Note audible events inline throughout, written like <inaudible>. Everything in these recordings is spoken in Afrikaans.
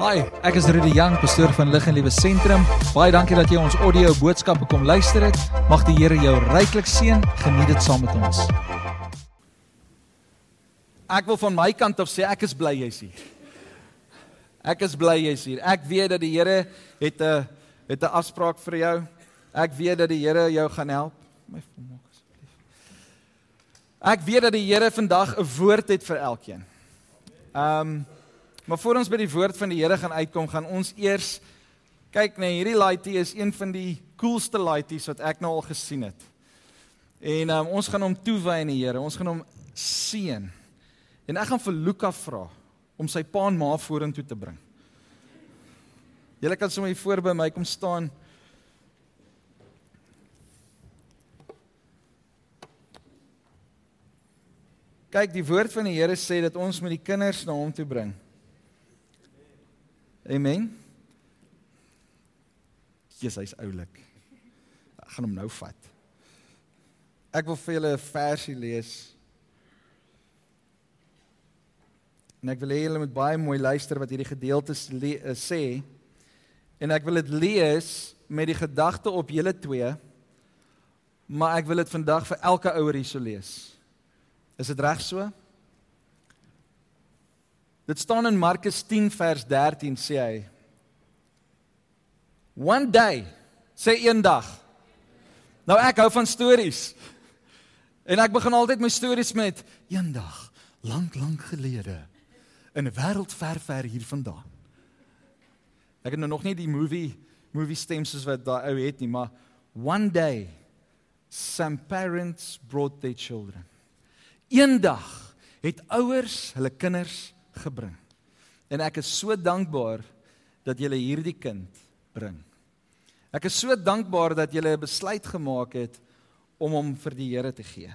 Hi, ek is Rudy Jang, pastoor van Lig en Liewe Sentrum. Baie dankie dat jy ons audio boodskappe kom luister het. Mag die Here jou ryklik seën. Geniet dit saam met ons. Ek wil van my kant af sê ek is bly jy's hier. Ek is bly jy's hier. Ek weet dat die Here het 'n het 'n afspraak vir jou. Ek weet dat die Here jou gaan help. My vermaak asseblief. Ek weet dat die Here vandag 'n woord het vir elkeen. Ehm um, Maar voor ons by die woord van die Here gaan uitkom, gaan ons eers kyk na hierdie laaitie is een van die coolste laaities wat ek nou al gesien het. En um, ons gaan hom toewy aan die Here. Ons gaan hom seën. En ek gaan vir Luka vra om sy pa en ma vorentoe te bring. Julle kan sommer hier voor by my kom staan. Kyk, die woord van die Here sê dat ons moet die kinders na hom toe bring. Amen. Jesus, hy's oulik. Ek gaan hom nou vat. Ek wil vir julle 'n versie lees. En ek wil hê julle moet baie mooi luister wat hierdie gedeelte eh, sê. En ek wil dit lees met die gedagte op julle twee. Maar ek wil dit vandag vir elke ouer hierso lees. Is dit reg so? Dit staan in Markus 10 vers 13 sê hy One day sê eendag. Nou ek hou van stories. En ek begin altyd my stories met eendag, lank lank gelede in 'n wêreld ver ver hier vandaan. Ek het nou nog nie die movie movie stem soos wat daai ou het nie, maar one day some parents brought their children. Eendag het ouers hulle kinders gebring. En ek is so dankbaar dat jy hierdie kind bring. Ek is so dankbaar dat jy 'n besluit gemaak het om hom vir die Here te gee.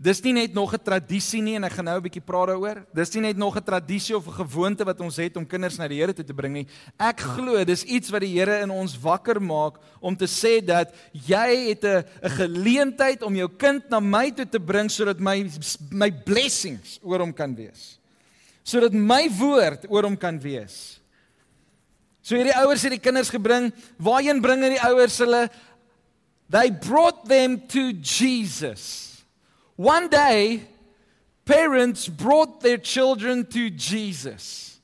Dis nie net nog 'n tradisie nie en ek gaan nou 'n bietjie praat daaroor. Dis nie net nog 'n tradisie of 'n gewoonte wat ons het om kinders na die Here toe te bring nie. Ek glo dis iets wat die Here in ons wakker maak om te sê dat jy het 'n 'n geleentheid om jou kind na my toe te bring sodat my my blessings oor hom kan wees. Sodat my woord oor hom kan wees. So hierdie ouers het die kinders gebring. Waarheen bring hulle die ouers hulle? They brought them to Jesus. One day, parents brought their children to Jesus.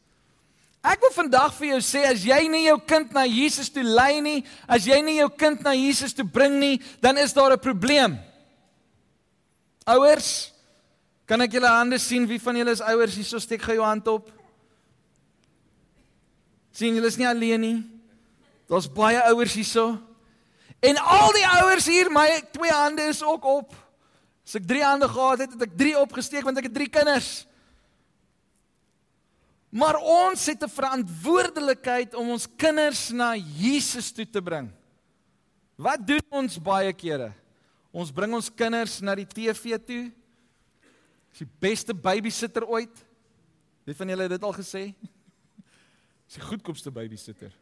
Ek wil vandag vir jou sê as jy nie jou kind na Jesus toe lei nie, as jy nie jou kind na Jesus toe bring nie, dan is daar 'n probleem. Ouers, kan ek julle hande sien? Wie van julle is ouers? Hierso steek gou jou hand op. sien julle is nie alleen nie. Daar's baie ouers hierso. En al die ouers hier, my twee hande is ook op. As ek 3 hande gehad het, het ek 3 opgesteek want ek het 3 kinders. Maar ons het 'n verantwoordelikheid om ons kinders na Jesus toe te bring. Wat doen ons baie kere? Ons bring ons kinders na die TV toe. Dis die beste babysitter ooit. Wie van julle het dit al gesê? Dis die goedkoopste babysitter.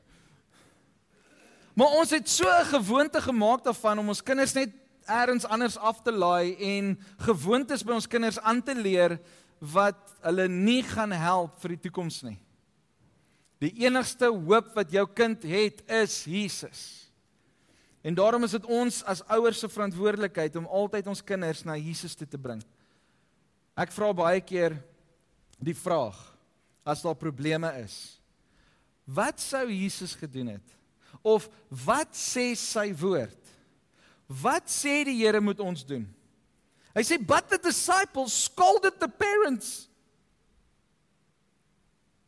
Maar ons het so 'n gewoonte gemaak daarvan om ons kinders net eers anders af te laai en gewoontes by ons kinders aan te leer wat hulle nie gaan help vir die toekoms nie. Die enigste hoop wat jou kind het is Jesus. En daarom is dit ons as ouers se verantwoordelikheid om altyd ons kinders na Jesus toe te bring. Ek vra baie keer die vraag as daar probleme is. Wat sou Jesus gedoen het? Of wat sê sy woord? Wat sê die Here moet ons doen? Hy sê but the disciples scolded the parents.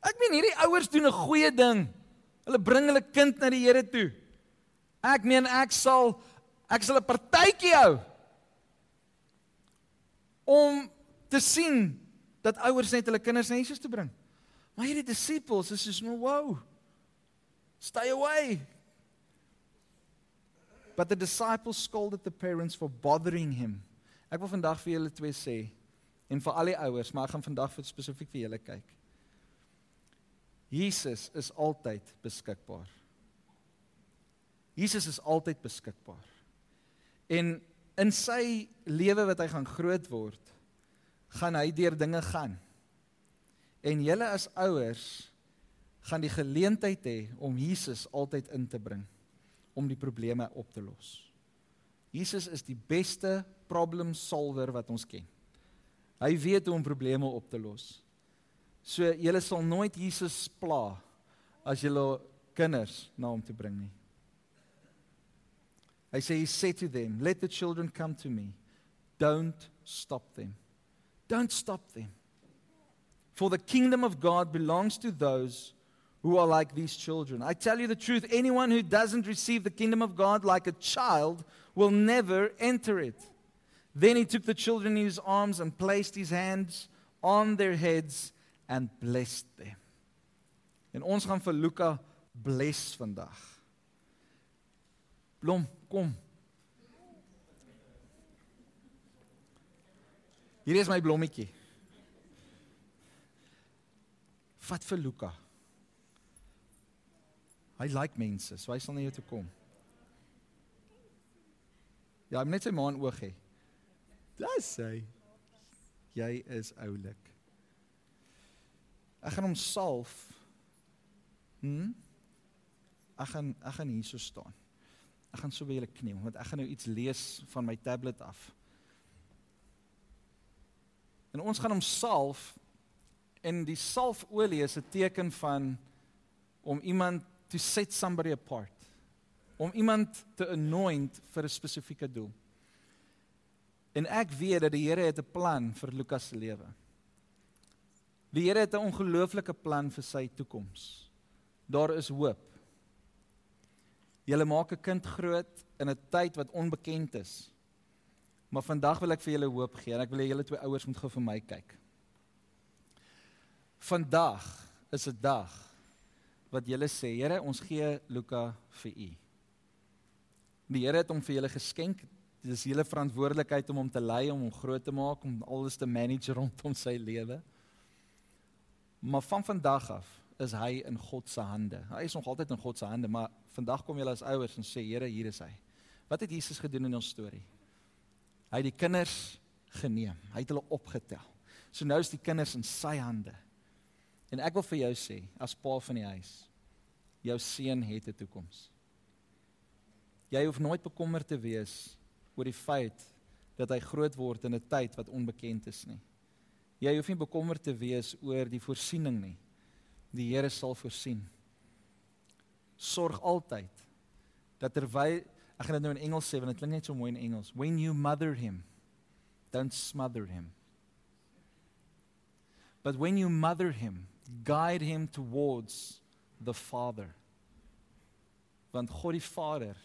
Ek meen hierdie ouers doen 'n goeie ding. Hulle bring hulle kind na die Here toe. Ek meen ek sal ek sal 'n partytjie hou om te sien dat ouers net hulle kinders na Jesus toe bring. Maar hierdie disciples is soos, "Wow. Stay away. But the disciples scolded the parents for bothering him. Ek wil vandag vir julle twee sê en vir al die ouers, maar ek gaan vandag vir spesifiek vir julle kyk. Jesus is altyd beskikbaar. Jesus is altyd beskikbaar. En in sy lewe wat hy gaan groot word, gaan hy deur dinge gaan. En julle as ouers gaan die geleentheid hê om Jesus altyd in te bring om die probleme op te los. Jesus is die beste problem solver wat ons ken. Hy weet hoe om probleme op te los. So julle sal nooit Jesus pla as julle kinders na hom toe bring nie. Hy sê he said to them, let the children come to me. Don't stop them. Don't stop them. For the kingdom of God belongs to those who are like these children. I tell you the truth, anyone who doesn't receive the kingdom of God like a child will never enter it. Then he took the children in his arms and placed his hands on their heads and blessed them. En ons gaan vir Luka bless vandag. Blom, kom. Hier is my blommetjie. Vat vir Luka. Hy like mense, so hy sal na jou toe kom. Ja, hy moet net sy maan oog hê. Dis hy. Jy is oulik. Ek gaan hom salf. Hm? Ek gaan ek gaan hier so staan. Ek gaan so by julle kniel want ek gaan nou iets lees van my tablet af. En ons gaan hom salf en die salfolie is 'n teken van om iemand to set somebody apart. Om iemand te anoint vir 'n spesifieke doel. En ek weet dat die Here het 'n plan vir Lukas se lewe. Die Here het 'n ongelooflike plan vir sy toekoms. Daar is hoop. Julle maak 'n kind groot in 'n tyd wat onbekend is. Maar vandag wil ek vir julle hoop gee en ek wil hê julle twee ouers moet gou vir my kyk. Vandag is 'n dag wat julle sê, Here, ons gee Luka vir U. Die Here het hom vir julle geskenk. Dit is julle verantwoordelikheid om hom te lei, om hom groot te maak, om alles te manage rondom sy lewe. Maar van vandag af is hy in God se hande. Hy is nog altyd in God se hande, maar vandag kom julle as ouers en sê, Here, hier is hy. Wat het Jesus gedoen in ons storie? Hy het die kinders geneem. Hy het hulle opgetel. So nou is die kinders in sy hande. En ek wil vir jou sê, as pa van die huis, jou seun het 'n toekoms. Jy hoef nooit bekommerd te wees oor die feit dat hy groot word in 'n tyd wat onbekend is nie. Jy hoef nie bekommerd te wees oor die voorsiening nie. Die Here sal voorsien. Sorg altyd dat terwyl ek gaan dit nou in Engels sê want dit klink net so mooi in Engels. When you mother him, don't smother him. But when you mother him, guide him towards the Father. Want God die Vader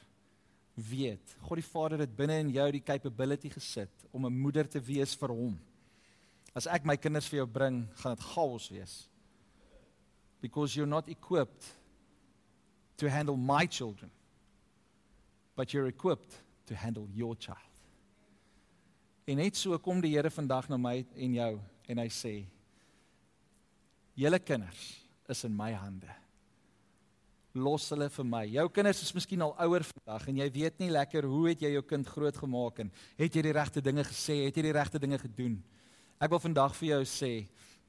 weet, God die Vader het binne in jou die capability gesit om 'n moeder te wees vir hom. As ek my kinders vir jou bring, gaan dit chaos wees. Because you're not equipped to handle my children. But you're equipped to handle your child. En net so kom die Here vandag na my en jou en hy sê Julle kinders is in my hande. Los hulle vir my. Jou kinders is miskien al ouer vandag en jy weet nie lekker hoe het jy jou kind grootgemaak en het jy die regte dinge gesê, het jy die regte dinge gedoen? Ek wil vandag vir jou sê,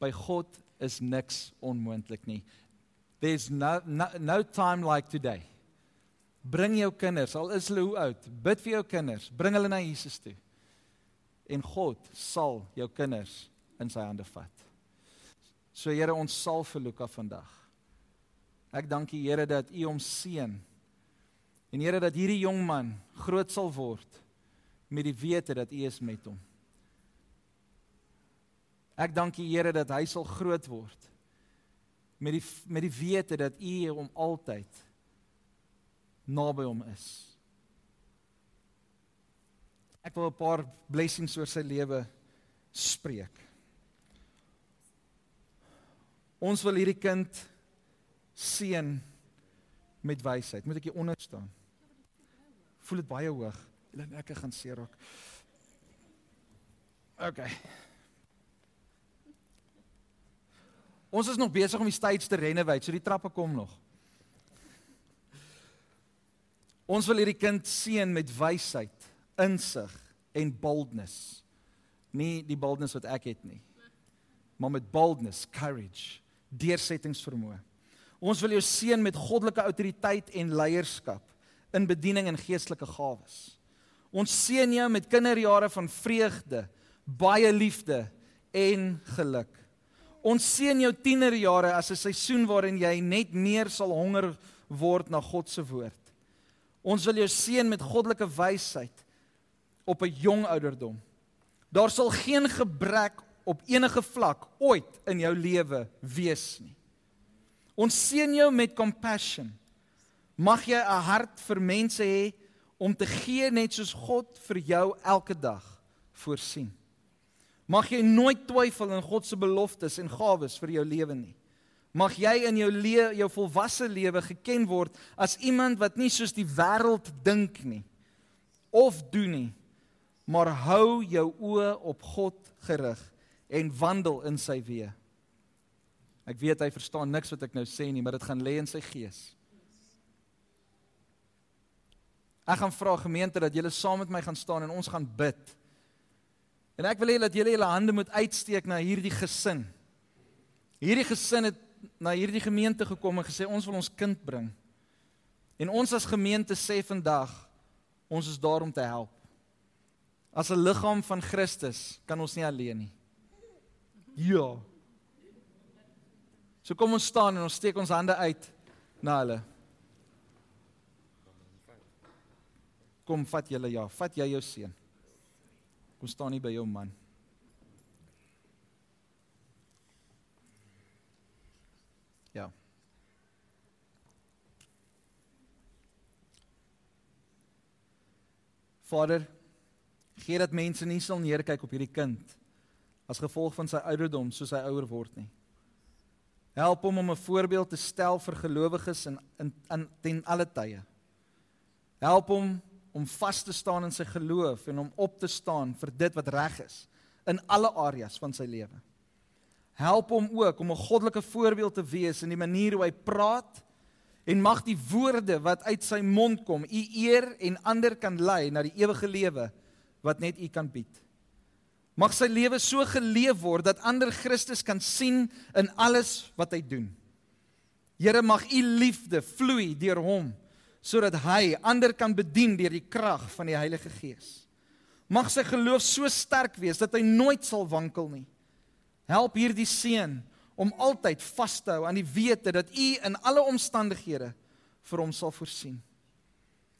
by God is niks onmoontlik nie. There's no, no no time like today. Bring jou kinders, al is hulle hoe oud, bid vir jou kinders, bring hulle na Jesus toe. En God sal jou kinders in sy hande vat. So Here, ons sal vir Luka vandag. Ek dank U Here dat U hom seën. En Here dat hierdie jong man groot sal word met die wete dat U is met hom. Ek dank U Here dat hy sal groot word met die met die wete dat U hom altyd naby hom is. Ek wil 'n paar blessings oor sy lewe spreek. Ons wil hierdie kind seën met wysheid. Moet ek hier onder staan? Voel dit baie hoog. Hulle ek gaan seer raak. OK. Ons is nog besig om die stage te renovate, so die trappe kom nog. Ons wil hierdie kind seën met wysheid, insig en boldness. Nie die boldness wat ek het nie, maar met boldness, courage deursettingsvermoë. Ons wil jou seën met goddelike autoriteit en leierskap in bediening en geestelike gawes. Ons seën jou met kinderjare van vreugde, baie liefde en geluk. Ons seën jou tienerjare as 'n seisoen waarin jy net meer sal honger word na God se woord. Ons wil jou seën met goddelike wysheid op 'n jong ouderdom. Daar sal geen gebrek op enige vlak ooit in jou lewe wees nie. Ons seën jou met compassion. Mag jy 'n hart vir mense hê om te gee net soos God vir jou elke dag voorsien. Mag jy nooit twyfel in God se beloftes en gawes vir jou lewe nie. Mag jy in jou lewe, jou volwasse lewe geken word as iemand wat nie soos die wêreld dink nie of doen nie, maar hou jou oë op God gerig en wandel in sy weë. Ek weet hy verstaan niks wat ek nou sê nie, maar dit gaan lê in sy gees. Ek gaan vra gemeente dat julle saam met my gaan staan en ons gaan bid. En ek wil hê dat julle julle hande moet uitsteek na hierdie gesin. Hierdie gesin het na hierdie gemeente gekom en gesê ons wil ons kind bring. En ons as gemeente sê vandag ons is daar om te help. As 'n liggaam van Christus kan ons nie alleen nie. Ja. So kom ons staan en ons steek ons hande uit na hulle. Kom vat julle ja, vat jy jou seun. Kom staan nie by jou man. Ja. Vader, gee dat mense nie sal neerkyk op hierdie kind as gevolg van sy ouderdom soos hy ouer word nie. Help hom om 'n voorbeeld te stel vir gelowiges in in, in ten alle tye. Help hom om vas te staan in sy geloof en om op te staan vir dit wat reg is in alle areas van sy lewe. Help hom ook om 'n goddelike voorbeeld te wees in die manier hoe hy praat en mag die woorde wat uit sy mond kom u eer en ander kan lei na die ewige lewe wat net u kan bied. Mag sy lewe so geleef word dat ander Christus kan sien in alles wat hy doen. Here mag u liefde vloei deur hom sodat hy ander kan bedien deur die krag van die Heilige Gees. Mag sy geloof so sterk wees dat hy nooit sal wankel nie. Help hierdie seun om altyd vas te hou aan die wete dat U in alle omstandighede vir hom sal voorsien.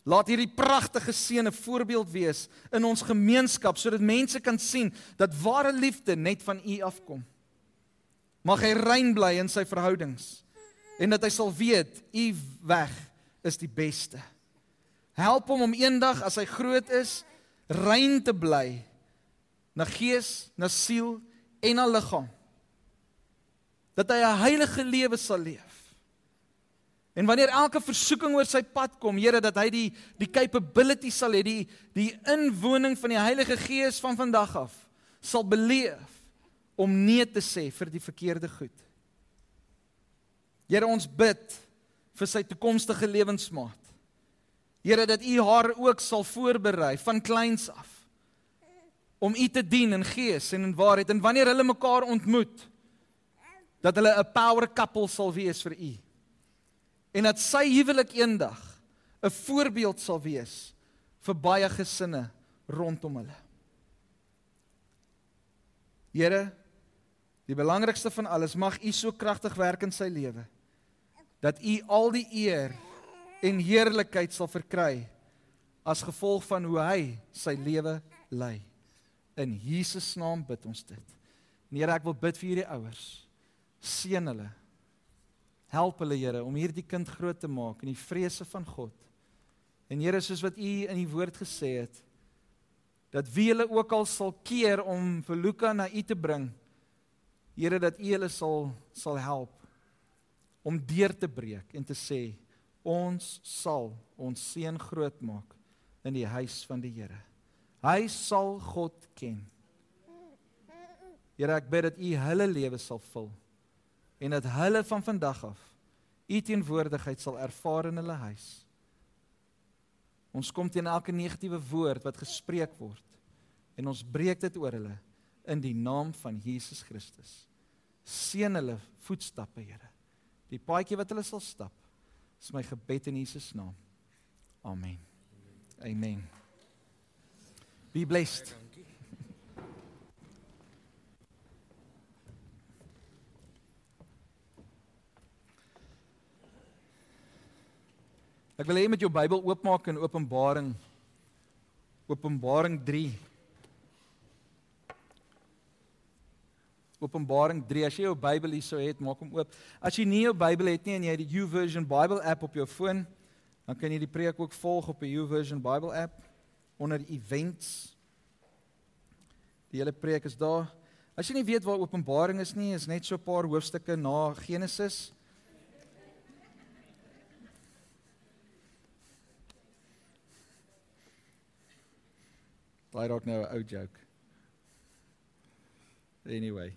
Laat hierdie pragtige seun 'n voorbeeld wees in ons gemeenskap sodat mense kan sien dat ware liefde net van U afkom. Mag hy rein bly in sy verhoudings en dat hy sal weet U weg is die beste. Help hom om eendag as hy groot is, rein te bly na gees, na siel en na liggaam. Dat hy 'n heilige lewe sal leef. En wanneer elke versoeking oor sy pad kom, Here, dat hy die die capability sal hê, die die inwoning van die Heilige Gees van vandag af sal beleef om nee te sê vir die verkeerde goed. Here, ons bid vir sy toekomstige lewensmaat. Here, dat U haar ook sal voorberei van kleins af om U te dien in gees en in waarheid en wanneer hulle mekaar ontmoet dat hulle 'n power couple sal wees vir U. En dat sy huwelik eendag 'n voorbeeld sal wees vir baie gesinne rondom hulle. Here, die belangrikste van alles, mag U so kragtig werk in sy lewe dat U al die eer en heerlikheid sal verkry as gevolg van hoe hy sy lewe lei. In Jesus naam bid ons dit. Here, ek wil bid vir hierdie ouers. Seën hulle. Help hulle, Here, om hierdie kind groot te maak in die vrese van God. En Here, soos wat U in die woord gesê het, dat wie hulle ook al sal keer om vir Luka na U te bring, Here, dat U hulle sal sal help om deur te breek en te sê ons sal ons seun groot maak in die huis van die Here. Hy sal God ken. Here, ek bid dat U hulle lewe sal vul en dat hulle van vandag af U teenwoordigheid sal ervaar in hulle huis. Ons kom teen elke negatiewe woord wat gespreek word en ons breek dit oor hulle in die naam van Jesus Christus. Seën hulle voetstappe, Here. die paadjie wat hulle sal stap. Dis my gebed in Jesus naam. Amen. Amen. Be blessed. Ek wil hê jy moet jou Bybel oopmaak in Openbaring Openbaring 3. Openbaring 3. As jy jou Bybel hierso het, maak hom oop. As jy nie jou Bybel het nie en jy het die YouVersion Bible app op jou foon, dan kan jy die preek ook volg op die YouVersion Bible app onder events. Die hele preek is daar. As jy nie weet waar Openbaring is nie, is net so 'n paar hoofstukke na Genesis. Daai raak nou 'n ou joke. Anyway.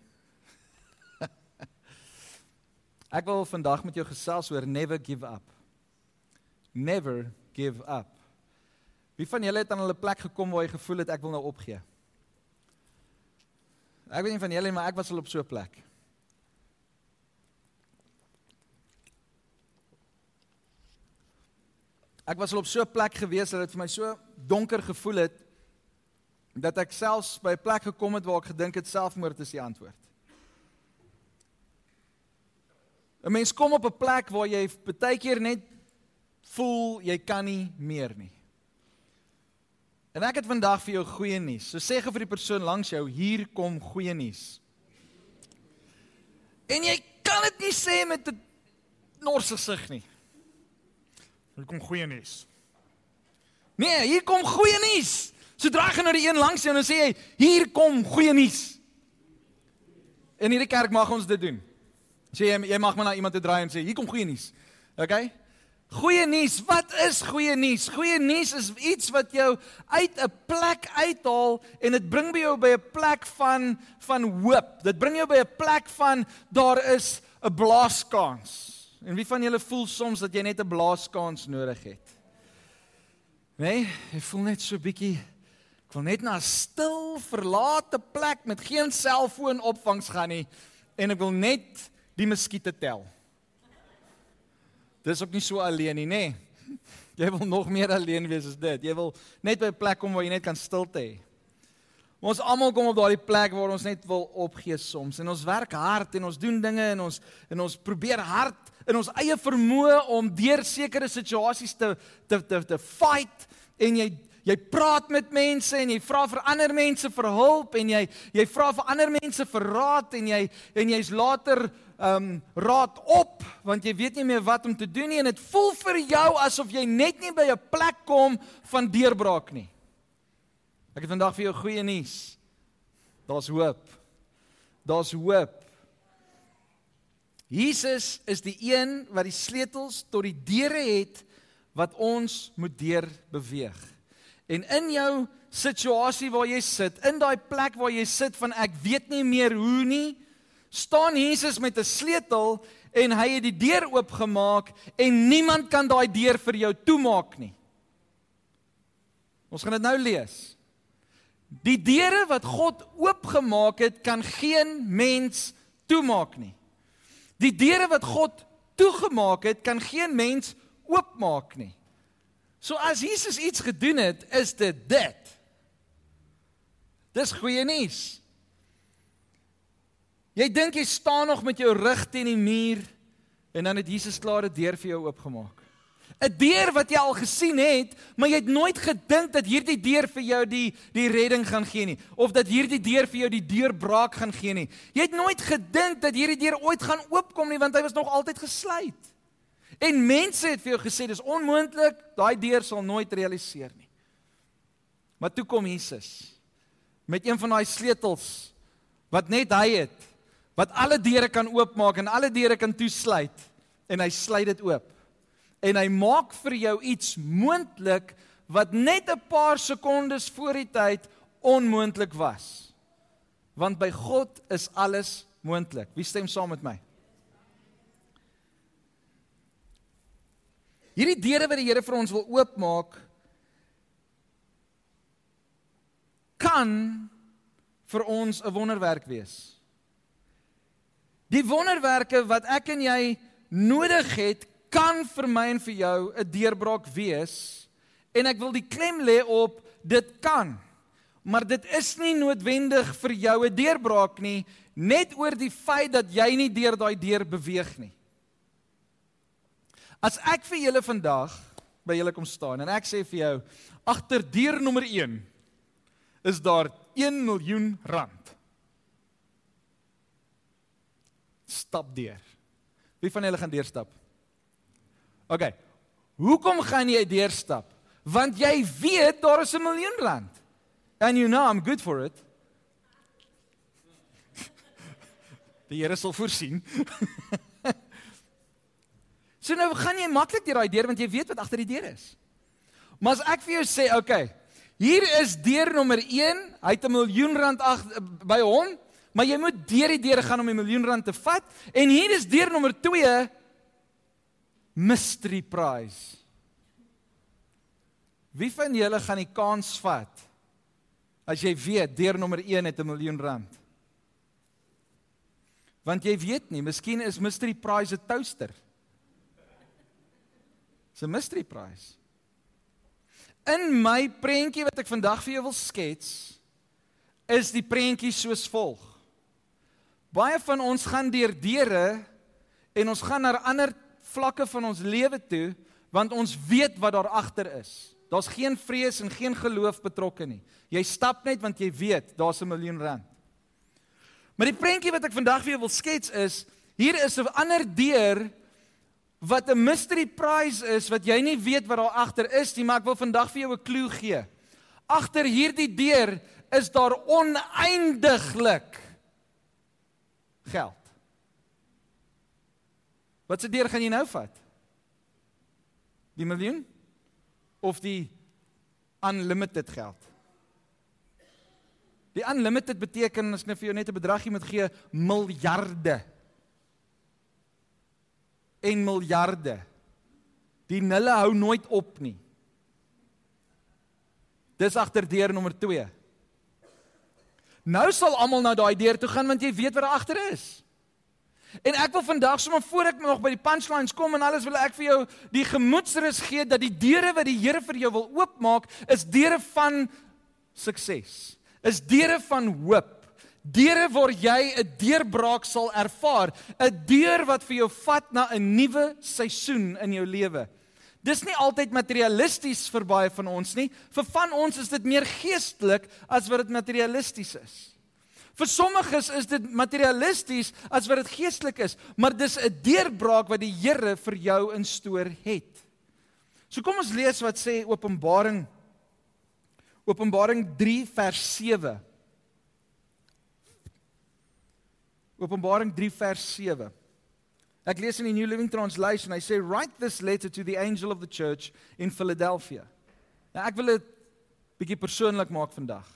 <laughs> Ek wil vandag met jou gesels oor never give up. Never give up. Wie van julle het aan 'n plek gekom waar jy gevoel het ek wil nou opgee? Ek weet nie van julle maar ek was al op so 'n plek. Ek was al op so 'n plek gewees dat dit vir my so donker gevoel het dat ek selfs by 'n plek gekom het waar ek gedink het selfmoord is die antwoord. 'n Mens kom op 'n plek waar jy baie keer net voel jy kan nie meer nie. En ek het vandag vir jou goeie nuus. So sê gou vir die persoon langs jou, hier kom goeie nuus. En jy kan dit nie sê met 'n norse gesig nie. Hier kom goeie nuus. Nee, hier kom goeie nuus. Sodra jy na die een langs jou en sê jy, "Hier kom goeie nuus." In hierdie kerk mag ons dit doen. Sê jy jy mag maar na iemand te draai en sê, "Hier kom goeie nuus." OK? Goeie nuus. Wat is goeie nuus? Goeie nuus is iets wat jou uit 'n plek uithaal en dit bring by jou by 'n plek van van hoop. Dit bring jou by 'n plek van daar is 'n blaaskans. En wie van julle voel soms dat jy net 'n blaaskans nodig het? Nee, jy voel net so bietjie wil net na 'n stil, verlate plek met geen selfoonopvangs gaan nie en ek wil net die muskiete tel. Dis ook nie so alleen nie, nê? Nee. Jy wil nog meer alleen wees as dit. Jy wil net by 'n plek kom waar jy net kan stilte hê. Ons almal kom op daardie plek waar ons net wil opgee soms en ons werk hard en ons doen dinge en ons en ons probeer hard in ons eie vermoë om deur sekere situasies te te te te fight en jy jy praat met mense en jy vra vir ander mense vir hulp en jy jy vra vir ander mense vir raad en jy en jy's later ehm um, raad op want jy weet nie meer wat om te doen nie en dit voel vir jou asof jy net nie by 'n plek kom van deurbraak nie. Ek het vandag vir jou goeie nuus. Daar's hoop. Daar's hoop. Jesus is die een wat die sleutels tot die deure het wat ons moet deur beweeg. En in jou situasie waar jy sit, in daai plek waar jy sit van ek weet nie meer hoe nie, staan Jesus met 'n sleutel en hy het die deur oopgemaak en niemand kan daai deur vir jou toemaak nie. Ons gaan dit nou lees. Die deure wat God oopgemaak het, kan geen mens toemaak nie. Die deure wat God toegemaak het, kan geen mens oopmaak nie. So as Jesus iets gedoen het, is dit dit. Dis goeie nuus. Jy dink jy staan nog met jou rug teen die muur en dan het Jesus klaar 'n deur vir jou oopgemaak. 'n Deur wat jy al gesien het, maar jy het nooit gedink dat hierdie deur vir jou die die redding gaan gee nie of dat hierdie deur vir jou die deurbraak gaan gee nie. Jy het nooit gedink dat hierdie deur ooit gaan oopkom nie want hy was nog altyd gesluit. En mense het vir jou gesê dis onmoontlik, daai deur sal nooit realiseer nie. Maar toe kom Jesus met een van daai sleutels wat net hy het wat alle deure kan oopmaak en alle deure kan toesluit en hy sluit dit oop. En hy maak vir jou iets moontlik wat net 'n paar sekondes voor die tyd onmoontlik was. Want by God is alles moontlik. Wie stem saam met my? Hierdie deure wat die Here vir ons wil oopmaak kan vir ons 'n wonderwerk wees. Die wonderwerke wat ek en jy nodig het, kan vir my en vir jou 'n deurbraak wees. En ek wil die klem lê op dit kan. Maar dit is nie noodwendig vir jou 'n deurbraak nie, net oor die feit dat jy nie deur daai deur beweeg nie. As ek vir julle vandag by julle kom staan en ek sê vir jou agter deur nommer 1 is daar 1 miljoen rand. Stap deur. Wie van julle gaan deurstap? OK. Hoekom gaan jy deurstap? Want jy weet daar is 'n miljoen rand. And you know I'm good for it. <laughs> Die Here sal voorsien. <laughs> so nou gaan jy maklik deur daai deur want jy weet wat agter die deur is. Maar as ek vir jou sê, okay, hier is deur nommer 1, hy het 'n miljoen rand ag by hom, maar jy moet deur die deur gaan om die miljoen rand te vat en hier is deur nommer 2 mystery prize. Wie van julle gaan die kans vat as jy weet deur nommer 1 het 'n miljoen rand? Want jy weet nie, miskien is mystery prize 'n toaster. Dis 'n mystery prize. In my prentjie wat ek vandag vir jou wil skets, is die prentjie soos volg. Baie van ons gaan deur deure en ons gaan na ander vlakke van ons lewe toe want ons weet wat daar agter is. Daar's geen vrees en geen geloof betrokke nie. Jy stap net want jy weet daar's 'n miljoen rand. Maar die prentjie wat ek vandag vir jou wil skets is, hier is 'n ander deur wat 'n mystery prize is wat jy nie weet wat daar agter is nie, maar ek wil vandag vir jou 'n klou gee. Agter hierdie deur is daar oneindiglik geld. Wat se deur gaan jy nou vat? Die miljoen of die unlimited geld? Die unlimited beteken as ek net vir jou net 'n bedragie moet gee, miljarde. En miljarde. Die nulle hou nooit op nie. Dis agter deur nommer 2. Nou sal almal na daai deur toe gaan want jy weet wat daar agter is. En ek wil vandag sommer voor ek nog by die punchlines kom en alles wil ek vir jou die gemoedsrus gee dat die deure wat die Here vir jou wil oopmaak is deure van sukses. Is deure van hoop. Deure waar jy 'n deurbraak sal ervaar, 'n deur wat vir jou vat na 'n nuwe seisoen in jou lewe. Dis nie altyd materialisties vir baie van ons nie. Vir van ons is dit meer geestelik as wat dit materialisties is. Vir sommiges is dit materialisties as wat dit geestelik is, maar dis 'n deurbraak wat die Here vir jou instoor het. So kom ons lees wat sê Openbaring Openbaring 3 vers 7. Openbaring 3 vers 7. Ek lees in die New Living Translation. Hy sê write this letter to the angel of the church in Philadelphia. Nou ek wil dit bietjie persoonlik maak vandag.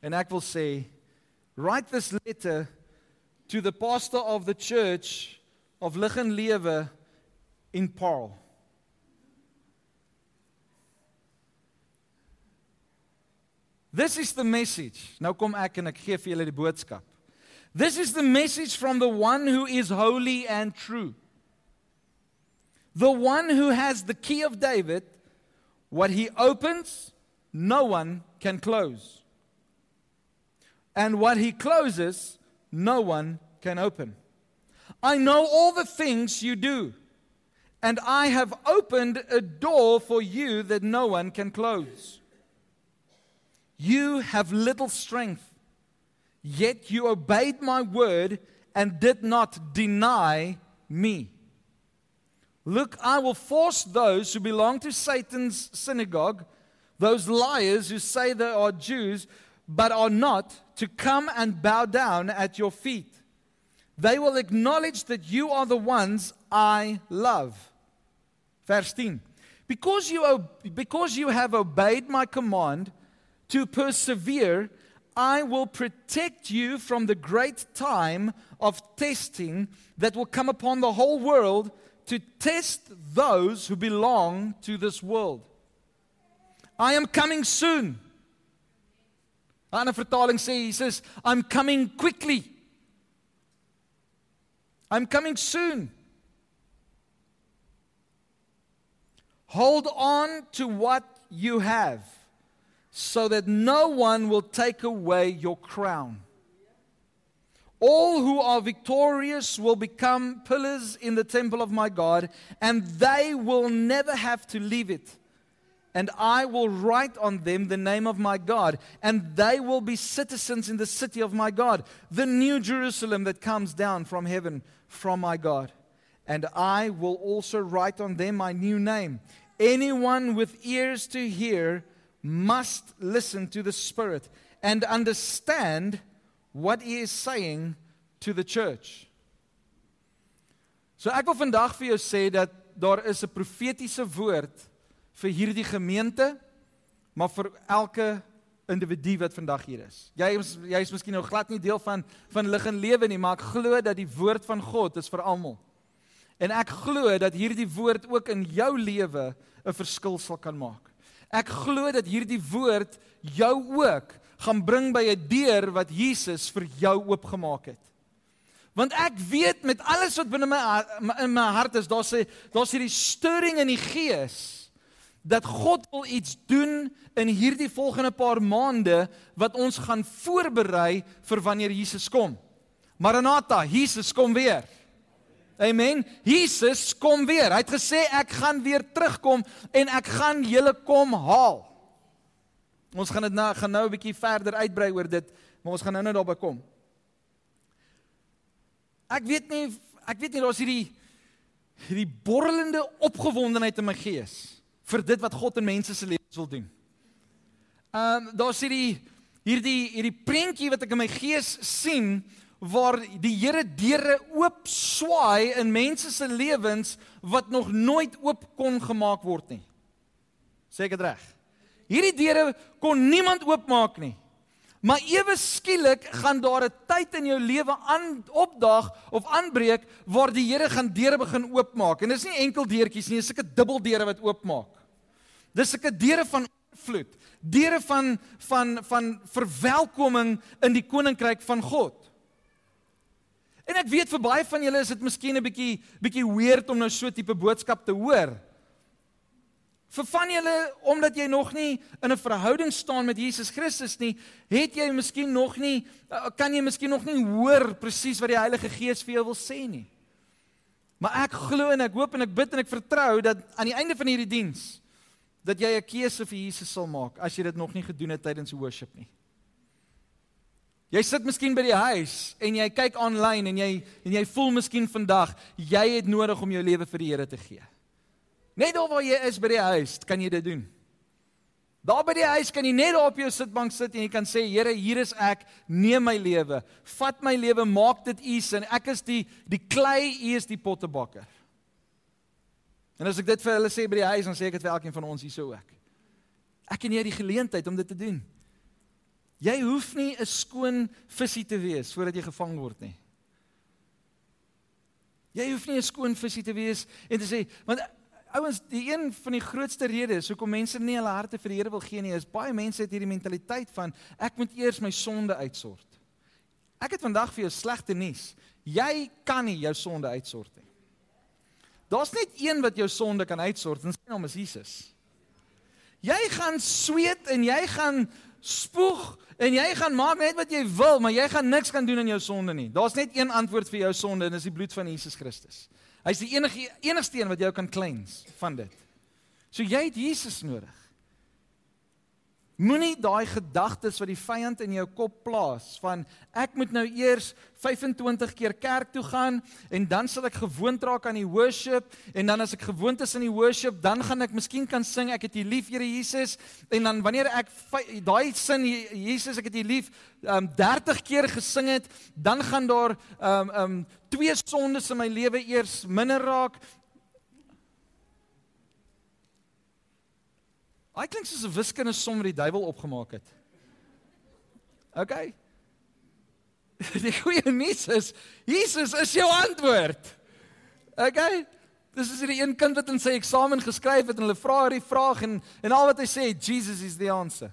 En ek wil sê write this letter to the pastor of the church of Lig en Lewe in Paarl. This is the message. Nou kom ek en ek gee vir julle die boodskap. This is the message from the one who is holy and true. The one who has the key of David, what he opens, no one can close and what he closes, no one can open. I know all the things you do, and I have opened a door for you that no one can close. You have little strength, yet you obeyed my word and did not deny me. Look, I will force those who belong to Satan's synagogue, those liars who say they are Jews but are not, to come and bow down at your feet. They will acknowledge that you are the ones I love. Verse 10. Because you, because you have obeyed my command to persevere, I will protect you from the great time of testing that will come upon the whole world to test those who belong to this world. I am coming soon. Ander vertaling sê Jesus, I'm coming quickly. I'm coming soon. Hold on to what you have so that no one will take away your crown. All who are victorious will become pillars in the temple of my God, and they will never have to leave it. And I will write on them the name of my God, and they will be citizens in the city of my God, the new Jerusalem that comes down from heaven from my God. And I will also write on them my new name. Anyone with ears to hear must listen to the Spirit and understand what he is saying to the church. So ek wil vandag vir jou sê dat daar is 'n profetiese woord vir hierdie gemeente, maar vir elke individu wat vandag hier is. Jy is jy is miskien nou glad nie deel van van lig en lewe nie, maar ek glo dat die woord van God is vir almal. En ek glo dat hierdie woord ook in jou lewe 'n verskil sal kan maak. Ek glo dat hierdie woord jou ook gaan bring by 'n deur wat Jesus vir jou oopgemaak het. Want ek weet met alles wat binne my in my hart is, daar's 'n daar's hierdie stirring in die gees dat God wil iets doen in hierdie volgende paar maande wat ons gaan voorberei vir wanneer Jesus kom. Maranatha, Jesus kom weer. Amen. Jesus kom weer. Hy het gesê ek gaan weer terugkom en ek gaan julle kom haal. Ons gaan dit nou gaan nou 'n bietjie verder uitbrei oor dit, maar ons gaan nou net daarby kom. Ek weet nie ek weet nie daar's hierdie hierdie borrelende opgewondenheid in my gees vir dit wat God in mense se lewens wil doen. Ehm um, daar's hierdie hierdie hierdie prentjie wat ek in my gees sien waar die Here deure oop swaai in mense se lewens wat nog nooit oop kon gemaak word nie. Sê ek dit reg? Hierdie deure kon niemand oopmaak nie. Maar ewe skielik gaan daar 'n tyd in jou lewe aan opdaag of aanbreek waar die Here gaan deure begin oopmaak. En dis nie enkel deurtjies nie, dis sulke dubbeldeure wat oopmaak. Dis sulke deure van vloed, deure van van van verwelkoming in die koninkryk van God. En ek weet vir baie van julle is dit miskien 'n bietjie bietjie weird om nou so tipe boodskap te hoor. Vir van julle omdat jy nog nie in 'n verhouding staan met Jesus Christus nie, het jy miskien nog nie eh, kan jy miskien nog nie hoor presies wat die Heilige Gees vir jou wil sê nie. Maar ek glo en ek hoop en ek bid en ek vertrou dat aan die einde van hierdie diens dat jy 'n keuse vir Jesus sal maak as jy dit nog nie gedoen het tydens worship nie. Jy sit miskien by die huis en jy kyk aanlyn en jy en jy voel miskien vandag jy het nodig om jou lewe vir die Here te gee. Net daar waar jy is by die huis, kan jy dit doen. Daar by die huis kan jy net op jou sitbank sit en jy kan sê Here, hier is ek, neem my lewe. Vat my lewe, maak dit U se en ek is die die klei, U is die pottebakker. En as ek dit vir hulle sê by die huis, dan sê ek dit vir elkeen van ons hierso ook. Ek en jy het die geleentheid om dit te doen. Jy hoef nie 'n skoon visie te wees voordat jy gevang word nie. Jy hoef nie 'n skoon visie te wees en te sê want ouens, die een van die grootste redes hoekom mense nie hulle harte vir die Here wil gee nie, is baie mense het hierdie mentaliteit van ek moet eers my sonde uitsort. Ek het vandag vir jou slegte nuus. Jy kan nie jou sonde uitsort nie. Daar's net een wat jou sonde kan uitsort en sy naam is Jesus. Jy gaan sweet en jy gaan spoeg en jy gaan maak net wat jy wil, maar jy gaan niks kan doen aan jou sonde nie. Daar's net een antwoord vir jou sonde en dis die bloed van Jesus Christus. Hy's die enige enigste een wat jou kan cleanse van dit. So jy het Jesus nodig. Moenie daai gedagtes wat die vyand in jou kop plaas van ek moet nou eers 25 keer kerk toe gaan en dan sal ek gewoond raak aan die worship en dan as ek gewoond is aan die worship dan gaan ek miskien kan sing ek het U lief Here Jesus en dan wanneer ek daai sin Jesus ek het U lief um, 30 keer gesing het dan gaan daar um um twee sondes in my lewe eers minder raak Hy klink soos 'n wiskundige som wat die duiwel opgemaak het. OK. <laughs> Die goeie nuus is Jesus is jou antwoord. OK. Dis is hierdie een kind wat in sy eksamen geskryf het en hulle vra hierdie vraag en en al wat hy sê, Jesus is the answer.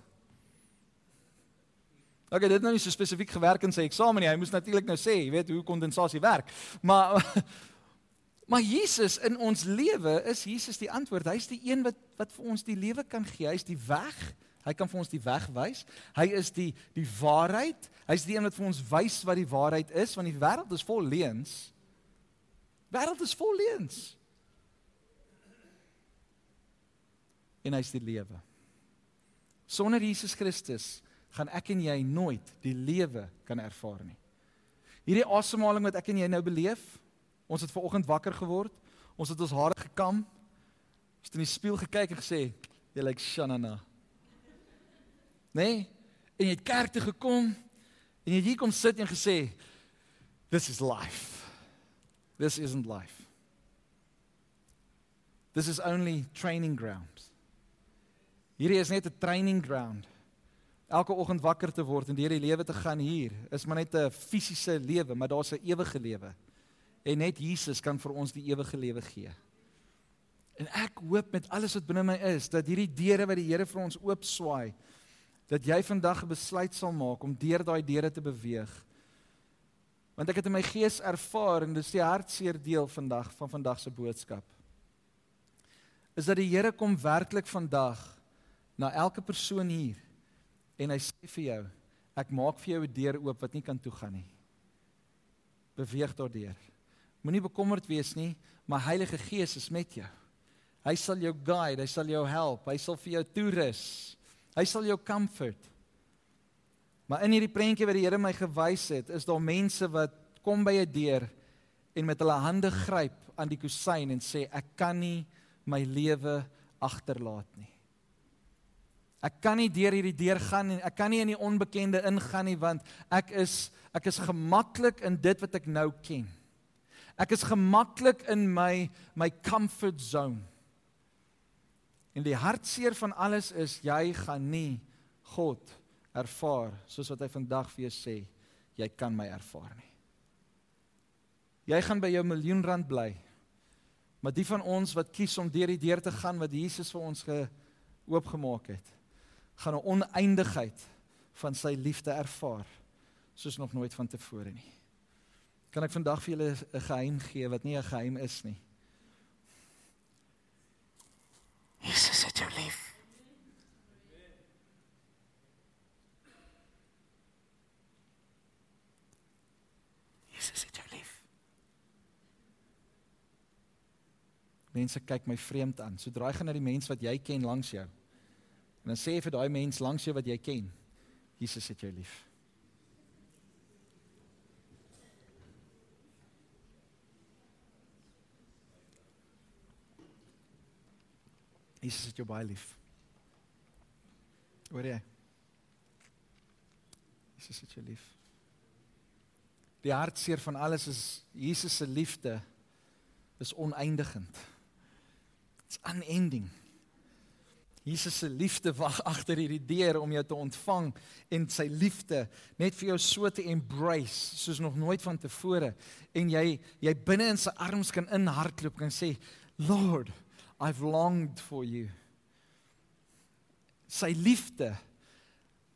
OK, dit het nou nie so spesifiek gewerk in sy eksamen nie. Hy moes natuurlik nou sê, jy weet hoe kondensasie werk. Maar <laughs> Maar Jesus in ons lewe is Jesus die antwoord. Hy's die een wat wat vir ons die lewe kan gee. Hy's die weg. Hy kan vir ons die weg wys. Hy is die die waarheid. Hy's die een wat vir ons wys wat die waarheid is want die wêreld is vol leuns. Wêreld is vol leuns. En hy's die lewe. Sonder Jesus Christus gaan ek en jy nooit die lewe kan ervaar nie. Hierdie asemhaling wat ek en jy nou beleef, ons het ver oggend wakker geword, ons het ons hare gekam, ons het in die spieël gekyk en gesê, jy lyk shanana. Nee, en jy het kerk toe gekom en jy het hier kom sit en gesê, this is life. This isn't life. This is only training ground. Hierdie is net 'n training ground elke oggend wakker te word en deur die lewe te gaan hier is maar net 'n fisiese lewe, maar daar's 'n ewige lewe. En net Jesus kan vir ons die ewige lewe gee. En ek hoop met alles wat binne my is dat hierdie deure wat die Here vir ons oop swaai, dat jy vandag 'n besluit sal maak om deur daai deure te beweeg. Want ek het in my gees ervaar en dis die hartseer deel vandag van vandag se boodskap. Is dat die Here kom werklik vandag na elke persoon hier en hy sê vir jou, ek maak vir jou 'n deur oop wat nie kan toe gaan nie. Beweeg daardeur. Moenie bekommerd wees nie, maar Heilige Gees is met jou. Hy sal jou guide, hy sal jou help, hy sal vir jou toerus. Hy sal jou comfort. Maar in hierdie prentjie wat die Here my gewys het, is daar mense wat kom by 'n deur en met hulle hande gryp aan die kusyn en sê ek kan nie my lewe agterlaat nie. Ek kan nie deur hierdie deur gaan nie. Ek kan nie in die onbekende ingaan nie want ek is ek is gemaklik in dit wat ek nou ken. Ek is gemaklik in my my comfort zone. En die hartseer van alles is jy gaan nie God ervaar soos wat hy vandag vir jou sê jy kan my ervaar nie. Jy gaan by jou miljoen rand bly. Maar die van ons wat kies om deur die deur te gaan wat Jesus vir ons geoopgemaak het gaan 'n oneindigheid van sy liefde ervaar soos nog nooit vantevore nie. Kan ek vandag vir julle 'n geheim gee wat nie 'n geheim is nie? Jesus het jou lief. Jesus het jou lief. Mense kyk my vreemd aan. Sodra jy gaan na die mens wat jy ken langs jou, En dan sê vir daai mens langs jou wat jy ken, Jesus het jou lief. Jesus het jou baie lief. Hoor jy? Jesus het jou lief. Die hartseer van alles is Jesus se liefde is oneindigend. It's unending. Jesus se liefde wag agter hierdie deur om jou te ontvang en sy liefde net vir jou so te embrace soos nog nooit vantevore en jy jy binne in sy arms kan inhardloop en sê Lord I've longed for you. Sy liefde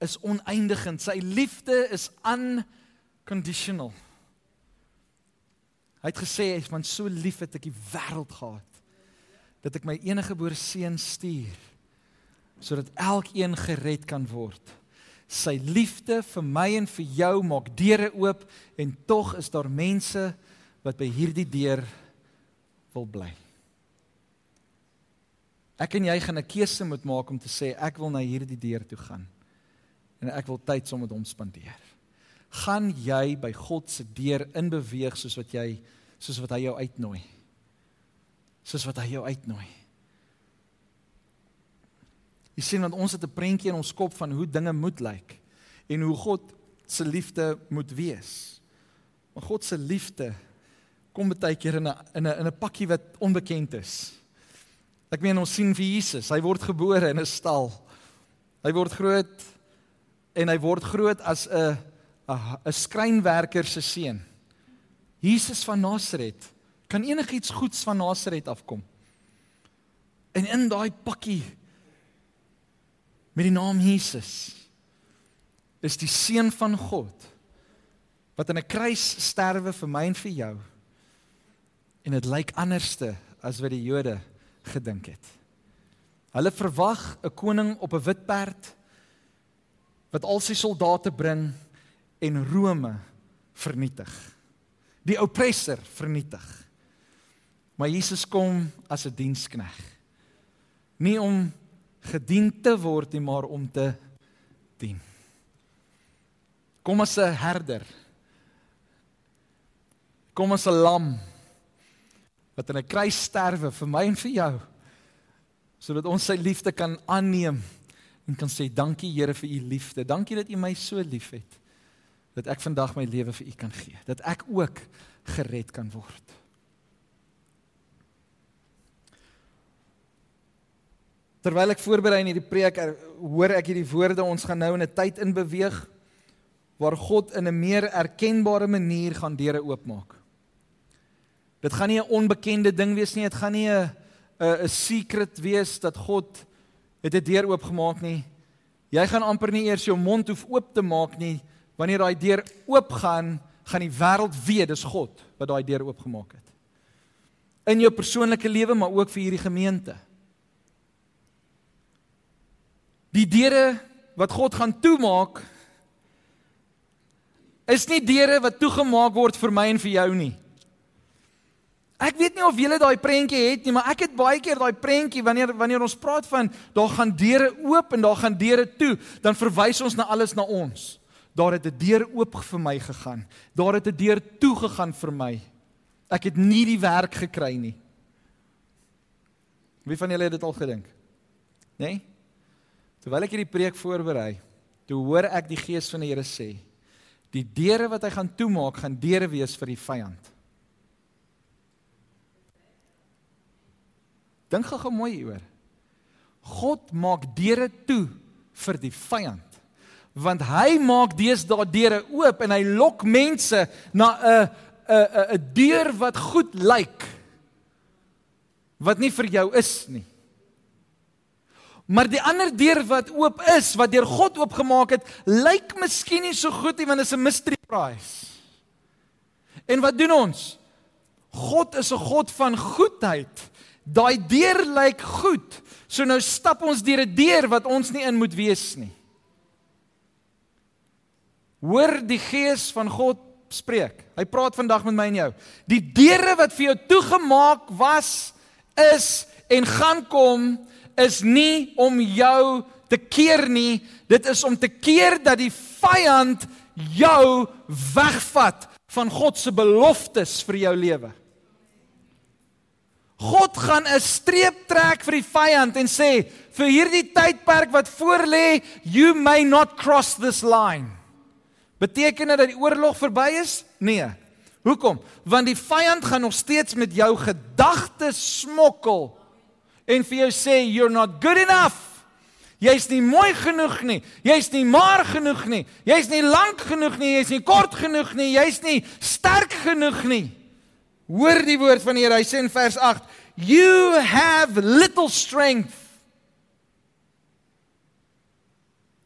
is oneindigend. Sy liefde is unconditional. Hy het gesê van so lief het ek die wêreld gehad dat ek my enige gebore seun stuur sodat elkeen gered kan word. Sy liefde vir my en vir jou maak deure oop en tog is daar mense wat by hierdie deur wil bly. Ek en jy gaan 'n keuse moet maak om te sê ek wil na hierdie deur toe gaan en ek wil tyd saam met hom spandeer. Gaan jy by God se deur inbeweeg soos wat jy soos wat hy jou uitnooi? Soos wat hy jou uitnooi. Jy sien want ons het 'n prentjie in ons kop van hoe dinge moet lyk en hoe God se liefde moet wees. Maar God se liefde kom baie keer in 'n in 'n in 'n pakkie wat onbekend is. Ek meen ons sien vir Jesus, hy word gebore in 'n stal. Hy word groot en hy word groot as 'n 'n skrynwerker se seun. Jesus van Nasaret kan enigiets goeds van Nasaret afkom. En in daai pakkie met die naam Jesus is die seun van God wat aan 'n kruis sterwe vir my en vir jou En dit lyk anderste as wat die Jode gedink het. Hulle verwag 'n koning op 'n wit perd wat al sy soldate bring en Rome vernietig. Die oppressor vernietig. Maar Jesus kom as 'n dienskneg. Nie om gedien te word nie, maar om te dien. Kom as 'n herder. Kom as 'n lam wat aan 'n kruis sterwe vir my en vir jou sodat ons sy liefde kan aanneem en kan sê dankie Here vir u liefde. Dankie dat u my so liefhet dat ek vandag my lewe vir u kan gee. Dat ek ook gered kan word. Terwyl ek voorberei in hierdie preek, er, hoor ek hierdie woorde ons gaan nou in 'n tyd in beweeg waar God in 'n meer erkenbare manier gaan deure oopmaak. Dit gaan nie 'n onbekende ding wees nie, dit gaan nie 'n 'n secret wees dat God het 'n deur oopgemaak nie. Jy gaan amper nie eers jou mond hoef oop te maak nie wanneer daai deur oopgaan, gaan die wêreld weet dis God wat daai deur oopgemaak het. In jou persoonlike lewe, maar ook vir hierdie gemeente. Die deure wat God gaan toemaak is nie deure wat toegemaak word vir my en vir jou nie. Ek weet nie of julle daai prentjie het nie, maar ek het baie keer daai prentjie wanneer wanneer ons praat van daar gaan deure oop en daar gaan deure toe, dan verwys ons na alles na ons. Daar het 'n deur oop vir my gegaan. Daar het 'n deur toe gegaan vir my. Ek het nie die werk gekry nie. Wie van julle het dit al gedink? Né? Nee? Terwyl ek hierdie preek voorberei, toe hoor ek die gees van die Here sê: "Die deure wat hy gaan toemaak, gaan deure wees vir die vyand." Dink gou mooi hieroor. God maak deure toe vir die vyand. Want hy maak deesdae deure oop en hy lok mense na 'n 'n 'n deur wat goed lyk. Wat nie vir jou is nie. Maar die ander deur wat oop is, wat deur God oopgemaak het, lyk miskien nie so goed nie want dit is 'n mystery prize. En wat doen ons? God is 'n God van goedheid. Daai deur lyk goed. So nou stap ons deur 'n deur wat ons nie in moet wees nie. Hoor die gees van God spreek. Hy praat vandag met my en jou. Die deure wat vir jou toegemaak was, is en gaan kom is nie om jou te keer nie. Dit is om te keer dat die vyand jou wegvat van God se beloftes vir jou lewe. God gaan 'n streep trek vir die vyand en sê vir hierdie tydperk wat voorlê, you may not cross this line. Beteken dit dat die oorlog verby is? Nee. Hoekom? Want die vyand gaan nog steeds met jou gedagtes smokkel en vir jou sê you're not good enough. Jy's nie mooi genoeg nie. Jy's nie maar genoeg nie. Jy's nie lank genoeg nie. Jy's nie kort genoeg nie. Jy's nie sterk genoeg nie. Hoor die woord van die Here. Hy sê in vers 8: "You have little strength."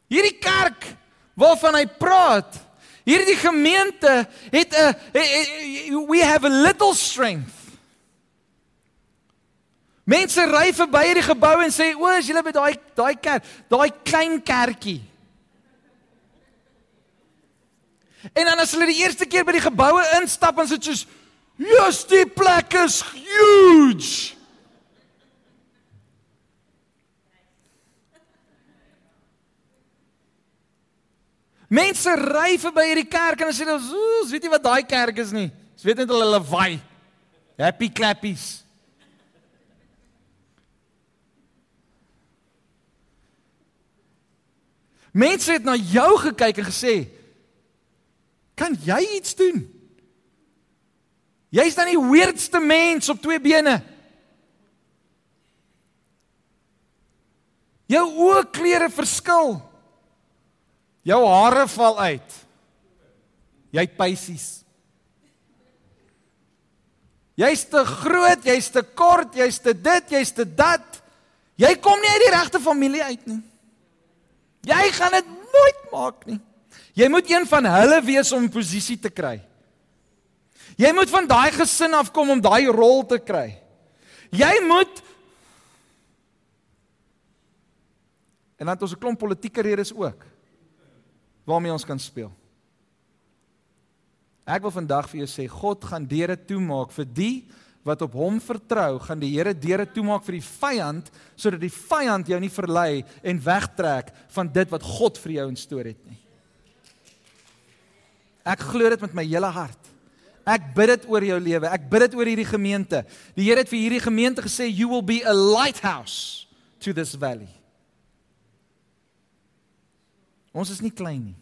Hierdie kerk waarvan hy praat, hierdie gemeente het 'n we have a little strength. Mense ry verby hierdie gebou en sê, "O, as julle by daai daai kerk, daai klein kerkie." En dan as hulle die eerste keer by die geboue instap, dan is dit soos Yes, die plek is huge. Mense ry verby hierdie kerk en hulle sê, "Ons weet nie wat daai kerk is nie. Ons weet net hulle lawaai. Happy clappies." Mense het na jou gekyk en gesê, "Kan jy iets doen?" Jy's dan die weirdste mens op twee bene. Jou oogkleure verskil. Jou hare val uit. Jy het pysies. Jy's te groot, jy's te kort, jy's te dit, jy's te dat. Jy kom nie uit die regte familie uit nie. Jy gaan dit nooit maak nie. Jy moet een van hulle wees om 'n posisie te kry. Jy moet van daai gesin afkom om daai rol te kry. Jy moet En dan het ons 'n klomp politieke redes ook waarmee ons kan speel. Ek wil vandag vir jou sê God gaan deure toemaak vir die wat op hom vertrou, gaan die Here deure toemaak vir die vyand sodat die vyand jou nie verlei en wegtrek van dit wat God vir jou instoor het nie. Ek glo dit met my hele hart. Ek bid dit oor jou lewe. Ek bid dit oor hierdie gemeente. Die Here het vir hierdie gemeente gesê you will be a lighthouse to this valley. Ons is nie klein nie.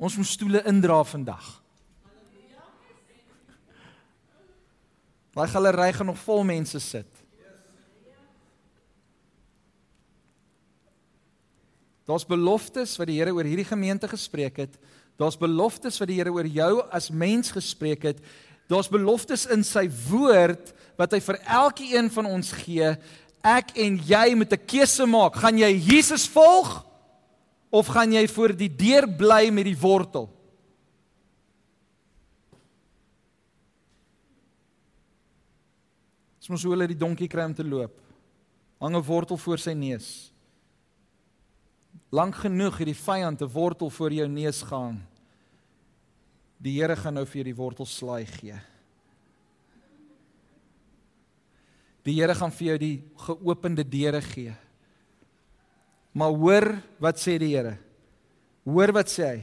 Ons moet stoele indra vandag. Daai galery gaan nog vol mense sit. Daar's beloftes wat die Here oor hierdie gemeente gespreek het. Daar's beloftes wat die Here oor jou as mens gespreek het. Daar's beloftes in sy woord wat hy vir elkeen van ons gee ek en jy moet 'n keuse maak. Gaan jy Jesus volg of gaan jy voor die deur bly met die wortel? Dis mos hoe hulle die donkie kry om te loop. Hang 'n wortel voor sy neus. Lank genoeg het die vyand 'n wortel voor jou neus gehang. Die Here gaan nou vir jou die wortel slaai gee. Die Here gaan vir jou die geopende deure gee. Maar hoor wat sê die Here? Hoor wat sê hy?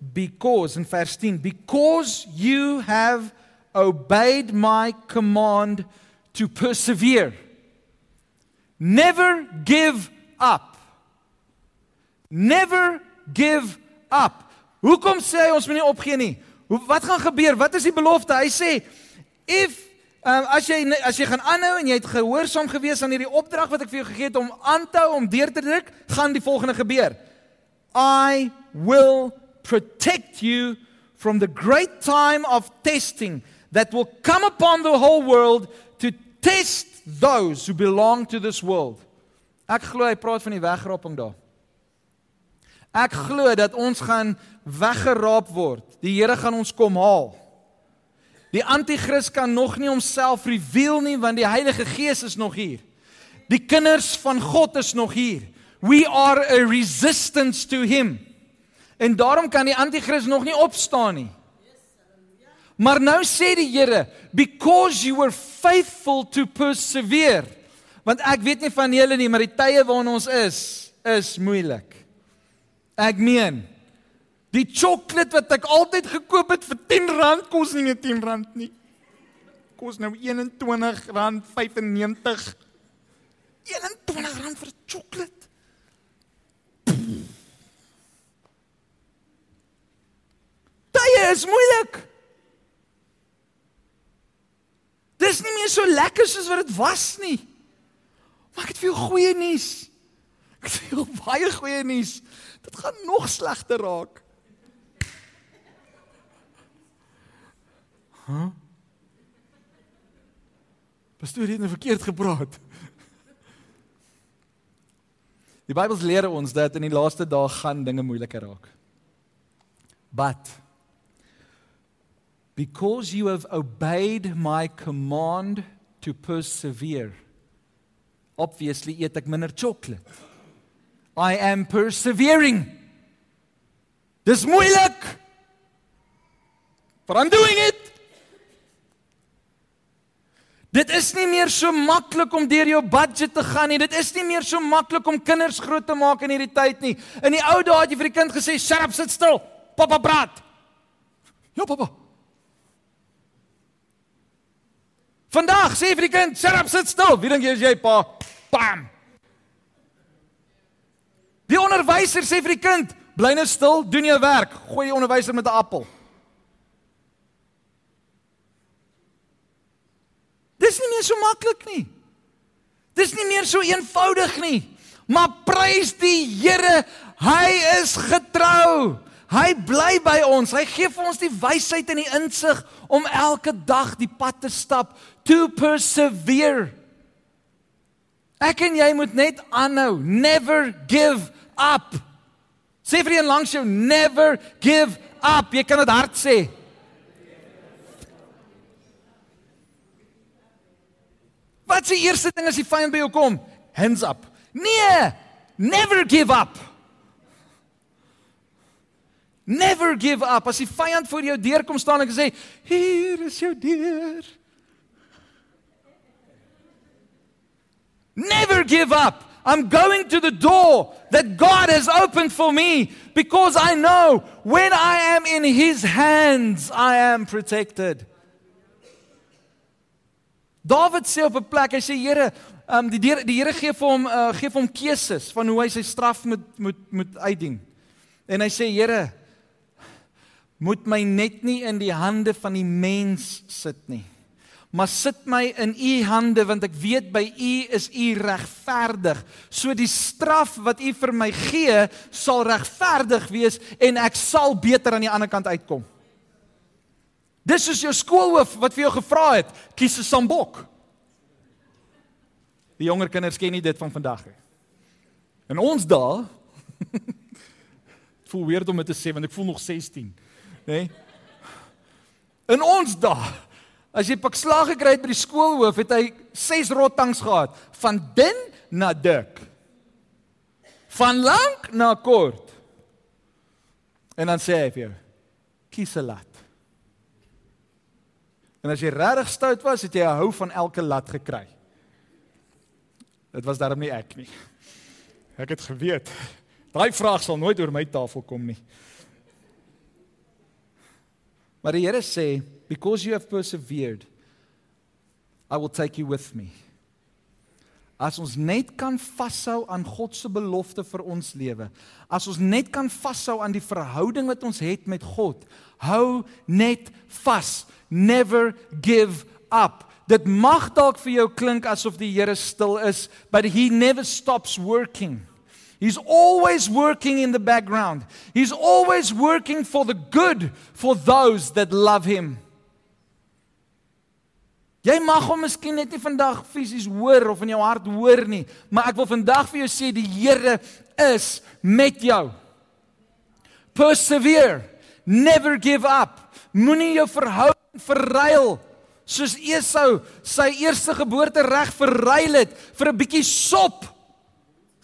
Because in vers 10, because you have obeyed my command to persevere. Never give up. Never give up. Hoekom sê hy ons moet nie opgee nie? Wat gaan gebeur? Wat is die belofte? Hy sê if Um, as jy as jy gaan aanhou en jy het gehoorsaam gewees aan hierdie opdrag wat ek vir jou gegee het om aan te hou om deur te druk, gaan die volgende gebeur. I will protect you from the great time of testing that will come upon the whole world to test those who belong to this world. Ek glo hy praat van die wegraaping daar. Ek glo dat ons gaan weggeraap word. Die Here gaan ons kom haal. Die anti-kris kan nog nie homself reveal nie want die Heilige Gees is nog hier. Die kinders van God is nog hier. We are a resistance to him. En daarom kan die anti-kris nog nie opstaan nie. Maar nou sê die Here, because you were faithful to persevere. Want ek weet nie van julle nie, maar die tye waarin ons is, is moeilik. Ek meen, Die sjokolade wat ek altyd gekoop het vir R10 kos nie meer R10 nie. Kos nou R21.95. R21 vir sjokolade. Dit is moeilik. Dis nie meer so lekker soos wat dit was nie. Maar ek het vir jou goeie nuus. Ek het vir jou baie goeie nuus. Dit gaan nog slegter raak. Huh? Pastoor het nou verkeerd gepraat. Die Bybel leer ons dat in die laaste dae gaan dinge moeiliker raak. But because you have obeyed my command to persevere. Obviously eet ek minder chocolate. I am persevering. Dis moeilik. But I'm doing it. Dit is nie meer so maklik om deur jou budget te gaan nie. Dit is nie meer so maklik om kinders groot te maak in hierdie tyd nie. In die ou dae het jy vir die kind gesê, "Shut up, sit stil. Pappa praat." Ja, pappa. Vandag sê vir die kind, "Shut up, sit stil." Wie dink jy is jy, pa? Bam. Die onderwyser sê vir die kind, "Bly nou stil, doen jou werk." Gooi die onderwyser met 'n appel. Dis nie meer so maklik nie. Dis nie meer so eenvoudig nie. Maar prys die Here, hy is getrou. Hy bly by ons. Hy gee vir ons die wysheid en die insig om elke dag die pad te stap, to persevere. Ek en jy moet net aanhou, never give up. Sê vir een langs jou never give up. Jy kan dit hard sê. Wat is die eerste ding as die vyand by jou kom? Hands up. Nee, never give up. Never give up. As die vyand voor jou deur kom staan en sê, "Hier is jou deur." Never give up. I'm going to the door that God has opened for me because I know when I am in His hands, I am protected. David sê op 'n plek, hy sê Here, um, die Here die Here gee vir hom uh, gee vir hom keuses van hoe hy sy straf moet moet moet uitdien. En hy sê Here, moet my net nie in die hande van die mens sit nie maar sit my in u hande want ek weet by u is u regverdig. So die straf wat u vir my gee sal regverdig wees en ek sal beter aan die ander kant uitkom. Dis is jou skoolhoof wat vir jou gevra het, kies 'n sambok. Die jonger kinders ken nie dit van vandag nie. In ons dae <laughs> voel weird om dit te sê want ek voel nog 16, nê? Nee? In ons dae As jy pak slag gekry het by die skoolhoof, het hy 6 rottangs gehad, van dun na dik. Van lank na kort. En dan sê hy vir jou: "Kies 'n lat." En as jy regtig stout was, het jy 'n hou van elke lat gekry. Dit was daarom nie ek nie. Ek het geweet. Daai vraag sal nooit oor my tafel kom nie. Maar die Here sê Because you have persevered, I will take you with me. As ons net kan vashou aan God se belofte vir ons lewe, as ons net kan vashou aan die verhouding wat ons het met God, hou net vas. Never give up. Dit mag dalk vir jou klink asof die Here stil is, but he never stops working. He's always working in the background. He's always working for the good for those that love him. Jy mag hom miskien net nie vandag fisies hoor of in jou hart hoor nie, maar ek wil vandag vir jou sê die Here is met jou. Persevere. Never give up. Moenie jou verhouding verruil soos Esau sy eerste geboorte reg verruil het vir 'n bietjie sop.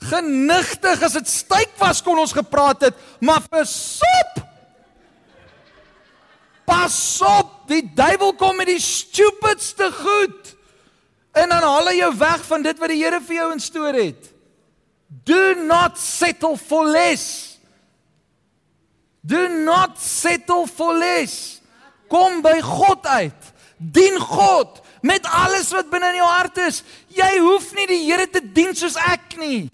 Genigtig as dit styk was kon ons gepraat het, maar vir sop Pas op, die duiwel kom met die stupidste goed. En dan haal hy jou weg van dit wat die Here vir jou instoor het. Do not settle for less. Do not settle for less. Kom by God uit. Dien God met alles wat binne in jou hart is. Jy hoef nie die Here te dien soos ek nie.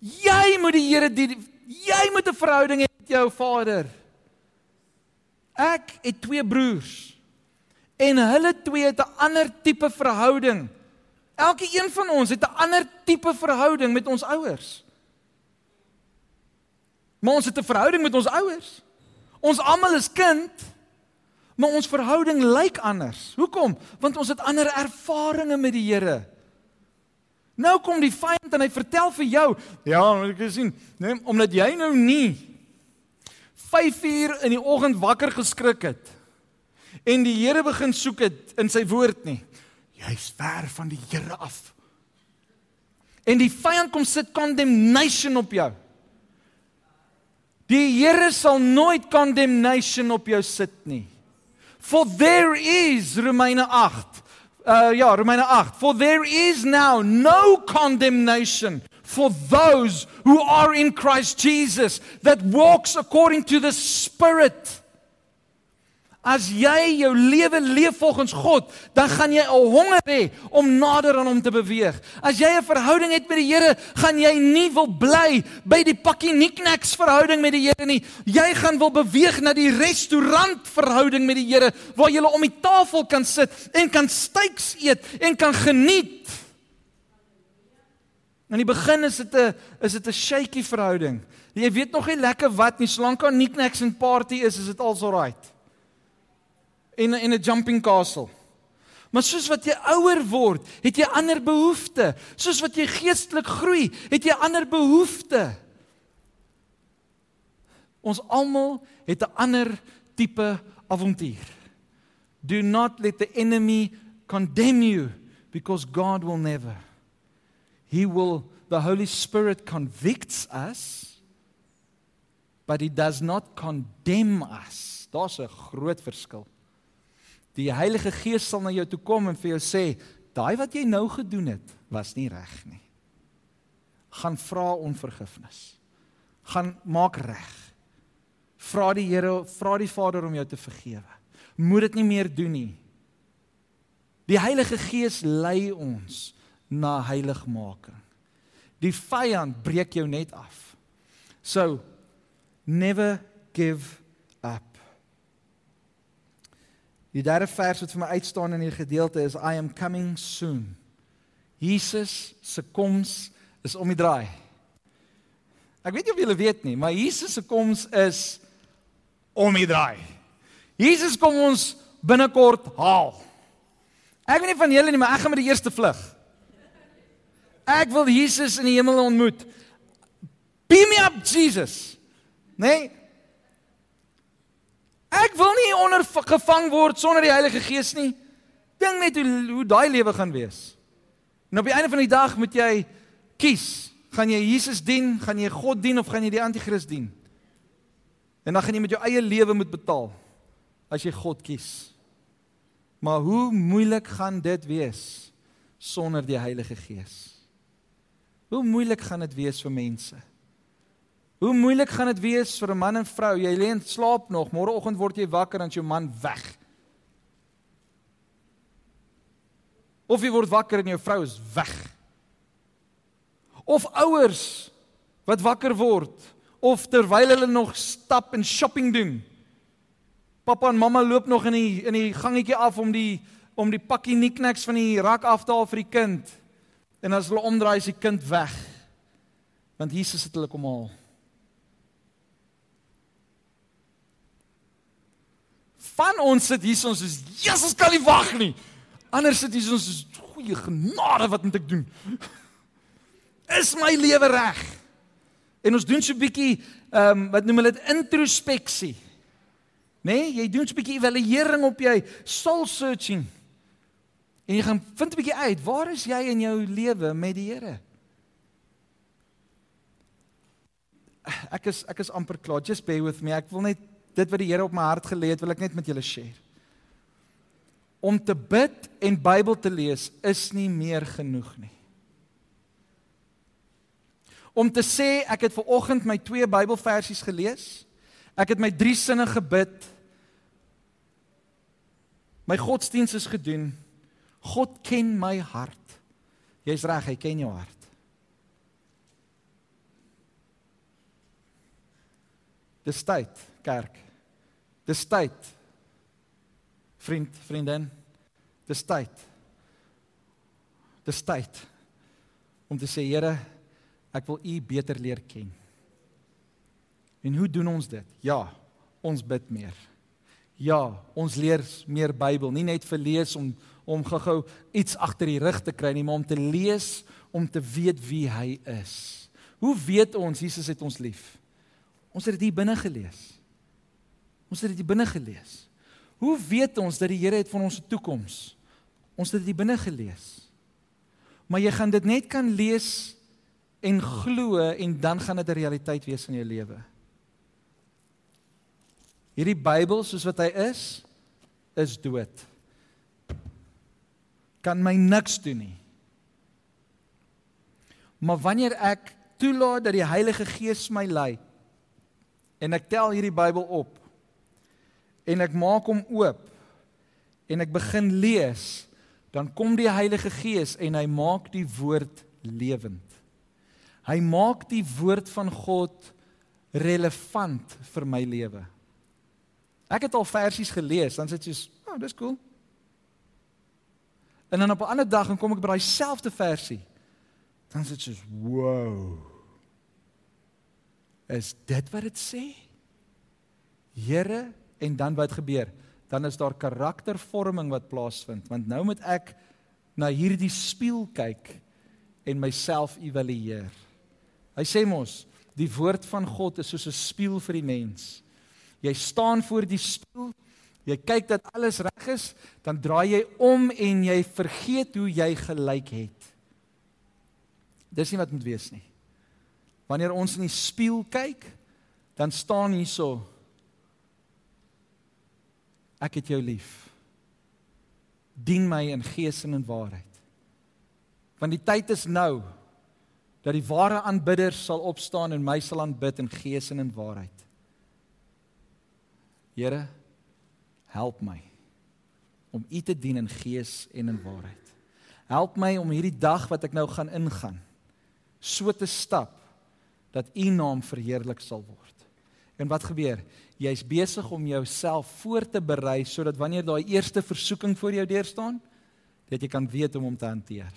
Jy moet die Here dien. Jy moet 'n verhouding hê met jou Vader. Ek het twee broers en hulle twee het 'n ander tipe verhouding. Elke een van ons het 'n ander tipe verhouding met ons ouers. Maar ons het 'n verhouding met ons ouers. Ons almal is kind, maar ons verhouding lyk anders. Hoekom? Want ons het ander ervarings met die Here. Nou kom die vyand en hy vertel vir jou, ja, ek sien, nee, omdat jy nou nie 5 uur in die oggend wakker geskrik het en die Here begin soek het in sy woord nie. Jy's ver van die Here af. En die vyand kom sit condemnation op jou. Die Here sal nooit condemnation op jou sit nie. For there is Romeine 8. Uh ja, Romeine 8. For there is now no condemnation for those who are in Christ Jesus that walks according to the Spirit. As jy jou lewe leef volgens God, dan gaan jy 'n honger hê om nader aan hom te beweeg. As jy 'n verhouding het met die Here, gaan jy nie wil bly by die pakkie niknaks verhouding met die Here nie. Jy gaan wil beweeg na die restaurant verhouding met die Here waar jy om die tafel kan sit en kan steaks eet en kan geniet. In die begin is dit 'n is dit 'n shaky verhouding. Jy weet nog nie lekker wat nie, solank daar knickknacks en party is, is dit als alright. In in 'n jumping castle. Maar soos wat jy ouer word, het jy ander behoeftes. Soos wat jy geestelik groei, het jy ander behoeftes. Ons almal het 'n ander tipe avontuur. Do not let the enemy condemn you because God will never. He will the Holy Spirit convicts us but he does not condemn us. Daar's 'n groot verskil. Die Heilige Gees sal na jou toe kom en vir jou sê, daai wat jy nou gedoen het, was nie reg nie. Gaan vra om vergifnis. Gaan maak reg. Vra die Here, vra die Vader om jou te vergewe. Moet dit nie meer doen nie. Die Heilige Gees lei ons na heiligmaking. Die vyand breek jou net af. So never give up. Die derde vers wat vir my uitstaan in hierdie gedeelte is I am coming soon. Jesus se koms is om die draai. Ek weet nie of julle weet nie, maar Jesus se koms is om die draai. Jesus kom ons binnekort haal. Ek weet nie van julle nie, maar ek gaan met die eerste vlug. Ek wil Jesus in die hemel ontmoet. Beam me up Jesus. Nee. Ek wil nie ondergevang word sonder die Heilige Gees nie. Dink net hoe hoe daai lewe gaan wees. En op die einde van die dag moet jy kies. Gaan jy Jesus dien, gaan jy God dien of gaan jy die anti-kris dien? En dan gaan jy met jou eie lewe moet betaal as jy God kies. Maar hoe moeilik gaan dit wees sonder die Heilige Gees? Hoe moeilik gaan dit wees vir mense? Hoe moeilik gaan dit wees vir 'n man en vrou? Jy lê en slaap nog, môreoggend word jy wakker en jou man weg. Of jy word wakker en jou vrou is weg. Of ouers wat wakker word of terwyl hulle nog stap en shopping doen. Pappa en mamma loop nog in die in die gangetjie af om die om die pakkie knickknacks van die rak af te haal vir die kind. En as hulle omdraai is die kind weg. Want Jesus het hulle kom haal. van ons sit hier ons is Jesus kan nie wag nie. Anders sit hier ons is goeie genade wat moet ek doen? <laughs> Is my lewe reg? En ons doen so 'n bietjie ehm um, wat noem hulle dit introspeksie. Nê? Nee, jy doen so 'n bietjie evaluering op jy soul searching. En jy gaan vind 'n bietjie uit, waar is jy in jou lewe met die Here? Ek is ek is amper klaar. Just bear with me. Ek wil net dit wat die Here op my hart gelê het, wil ek net met julle share. Om te bid en Bybel te lees is nie meer genoeg nie. Om te sê ek het ver oggend my twee Bybelversies gelees, ek het my drie sinne gebid. My godsdiens is gedoen. God ken my hart. Jy's reg, hy ken jou hart. Dis tyd kerk. Dis tyd. Vriend, vriendin, dis tyd. Dis tyd om te sê Here, ek wil U beter leer ken. En hoe doen ons dit? Ja, ons bid meer. Ja, ons leer meer Bybel, nie net vir lees om om gou-gou iets agter die rug te kry nie, maar om te lees om te weet wie hy is. Hoe weet ons Jesus het ons lief? Ons het dit hier binne gelees. Ons het dit binne gelees. Hoe weet ons dat die Here het van ons toekoms? Ons het dit binne gelees. Maar jy gaan dit net kan lees en glo en dan gaan dit 'n realiteit wees in jou lewe. Hierdie Bybel soos wat hy is, is dood. Kan my niks doen nie. Maar wanneer ek toelaat dat die Heilige Gees my lei en ek tel hierdie Bybel op en ek maak hom oop en ek begin lees, dan kom die Heilige Gees en hy maak die woord lewend. Hy maak die woord van God relevant vir my lewe. Ek het al versies gelees, dan sê dit soos, "Oh, dis cool." En dan op 'n ander dag dan kom ek by daai selfde versie. Dan sê dit soos, "Wow." Is dit wat dit sê? Here, en dan wat gebeur? Dan is daar karaktervorming wat plaasvind, want nou moet ek na hierdie spieël kyk en myself evalueer. Hy sê mos, die woord van God is soos 'n spieël vir die mens. Jy staan voor die spieël, jy kyk dat alles reg is, dan draai jy om en jy vergeet hoe jy gelyk het. Dis nie wat moet wees nie. Wanneer ons in die spieël kyk, dan staan hierso Ek het jou lief. Dien my in gees en in waarheid. Want die tyd is nou dat die ware aanbidders sal opstaan en my sal aanbid in gees en in waarheid. Here, help my om U te dien in gees en in waarheid. Help my om hierdie dag wat ek nou gaan ingaan so te stap dat U naam verheerlik sal word. En wat gebeur? Jy's besig om jouself voor te berei sodat wanneer daai eerste versoeking voor jou deur staan, dat jy kan weet hoe om hom te hanteer.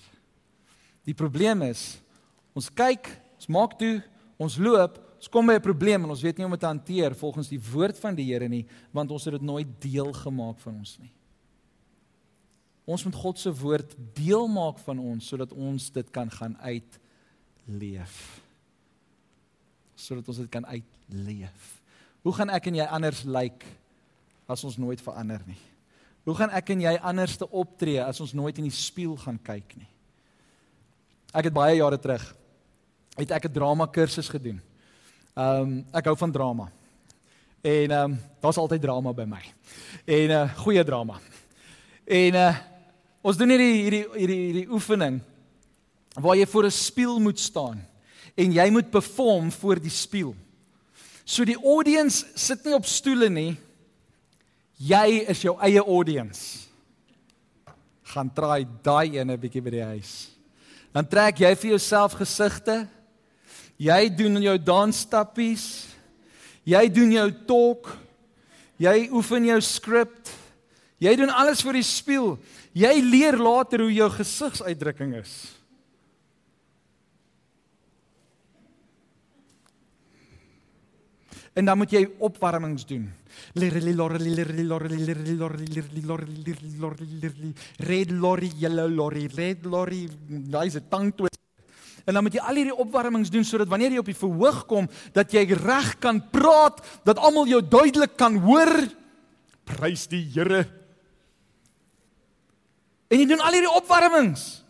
Die probleem is, ons kyk, ons maak toe, ons loop, ons kom by 'n probleem en ons weet nie hoe om dit te hanteer volgens die woord van die Here nie, want ons het dit nooit deel gemaak van ons nie. Ons moet God se woord deel maak van ons sodat ons dit kan gaan uitleef sodat ons dit kan uitleef. Hoe gaan ek en jy anders lyk as ons nooit verander nie? Hoe gaan ek en jy anders te optree as ons nooit in die spieël gaan kyk nie? Ek het baie jare terug het ek 'n drama kursus gedoen. Ehm um, ek hou van drama. En ehm um, daar's altyd drama by my. En 'n uh, goeie drama. En uh ons doen hierdie hierdie hierdie hierdie oefening waar jy voor 'n spieël moet staan en jy moet perform voor die spieël. So die audience sit nie op stoele nie. Jy is jou eie audience. Gaan try daai ene bietjie by die huis. Dan trek jy vir jouself gesigte. Jy doen jou dansstappies. Jy doen jou talk. Jy oefen jou skrip. Jy doen alles vir die spieël. Jy leer later hoe jou gesigsuitdrukking is. En dan moet jy opwarmings doen. Red lorry, yellow lorry, red lorry, daai is 'n tangtwist. En dan moet jy al hierdie opwarmings doen sodat wanneer jy op die verhoog kom, dat jy reg kan praat, dat almal jou duidelik kan hoor. Prys die Here. En jy doen al hierdie opwarmings.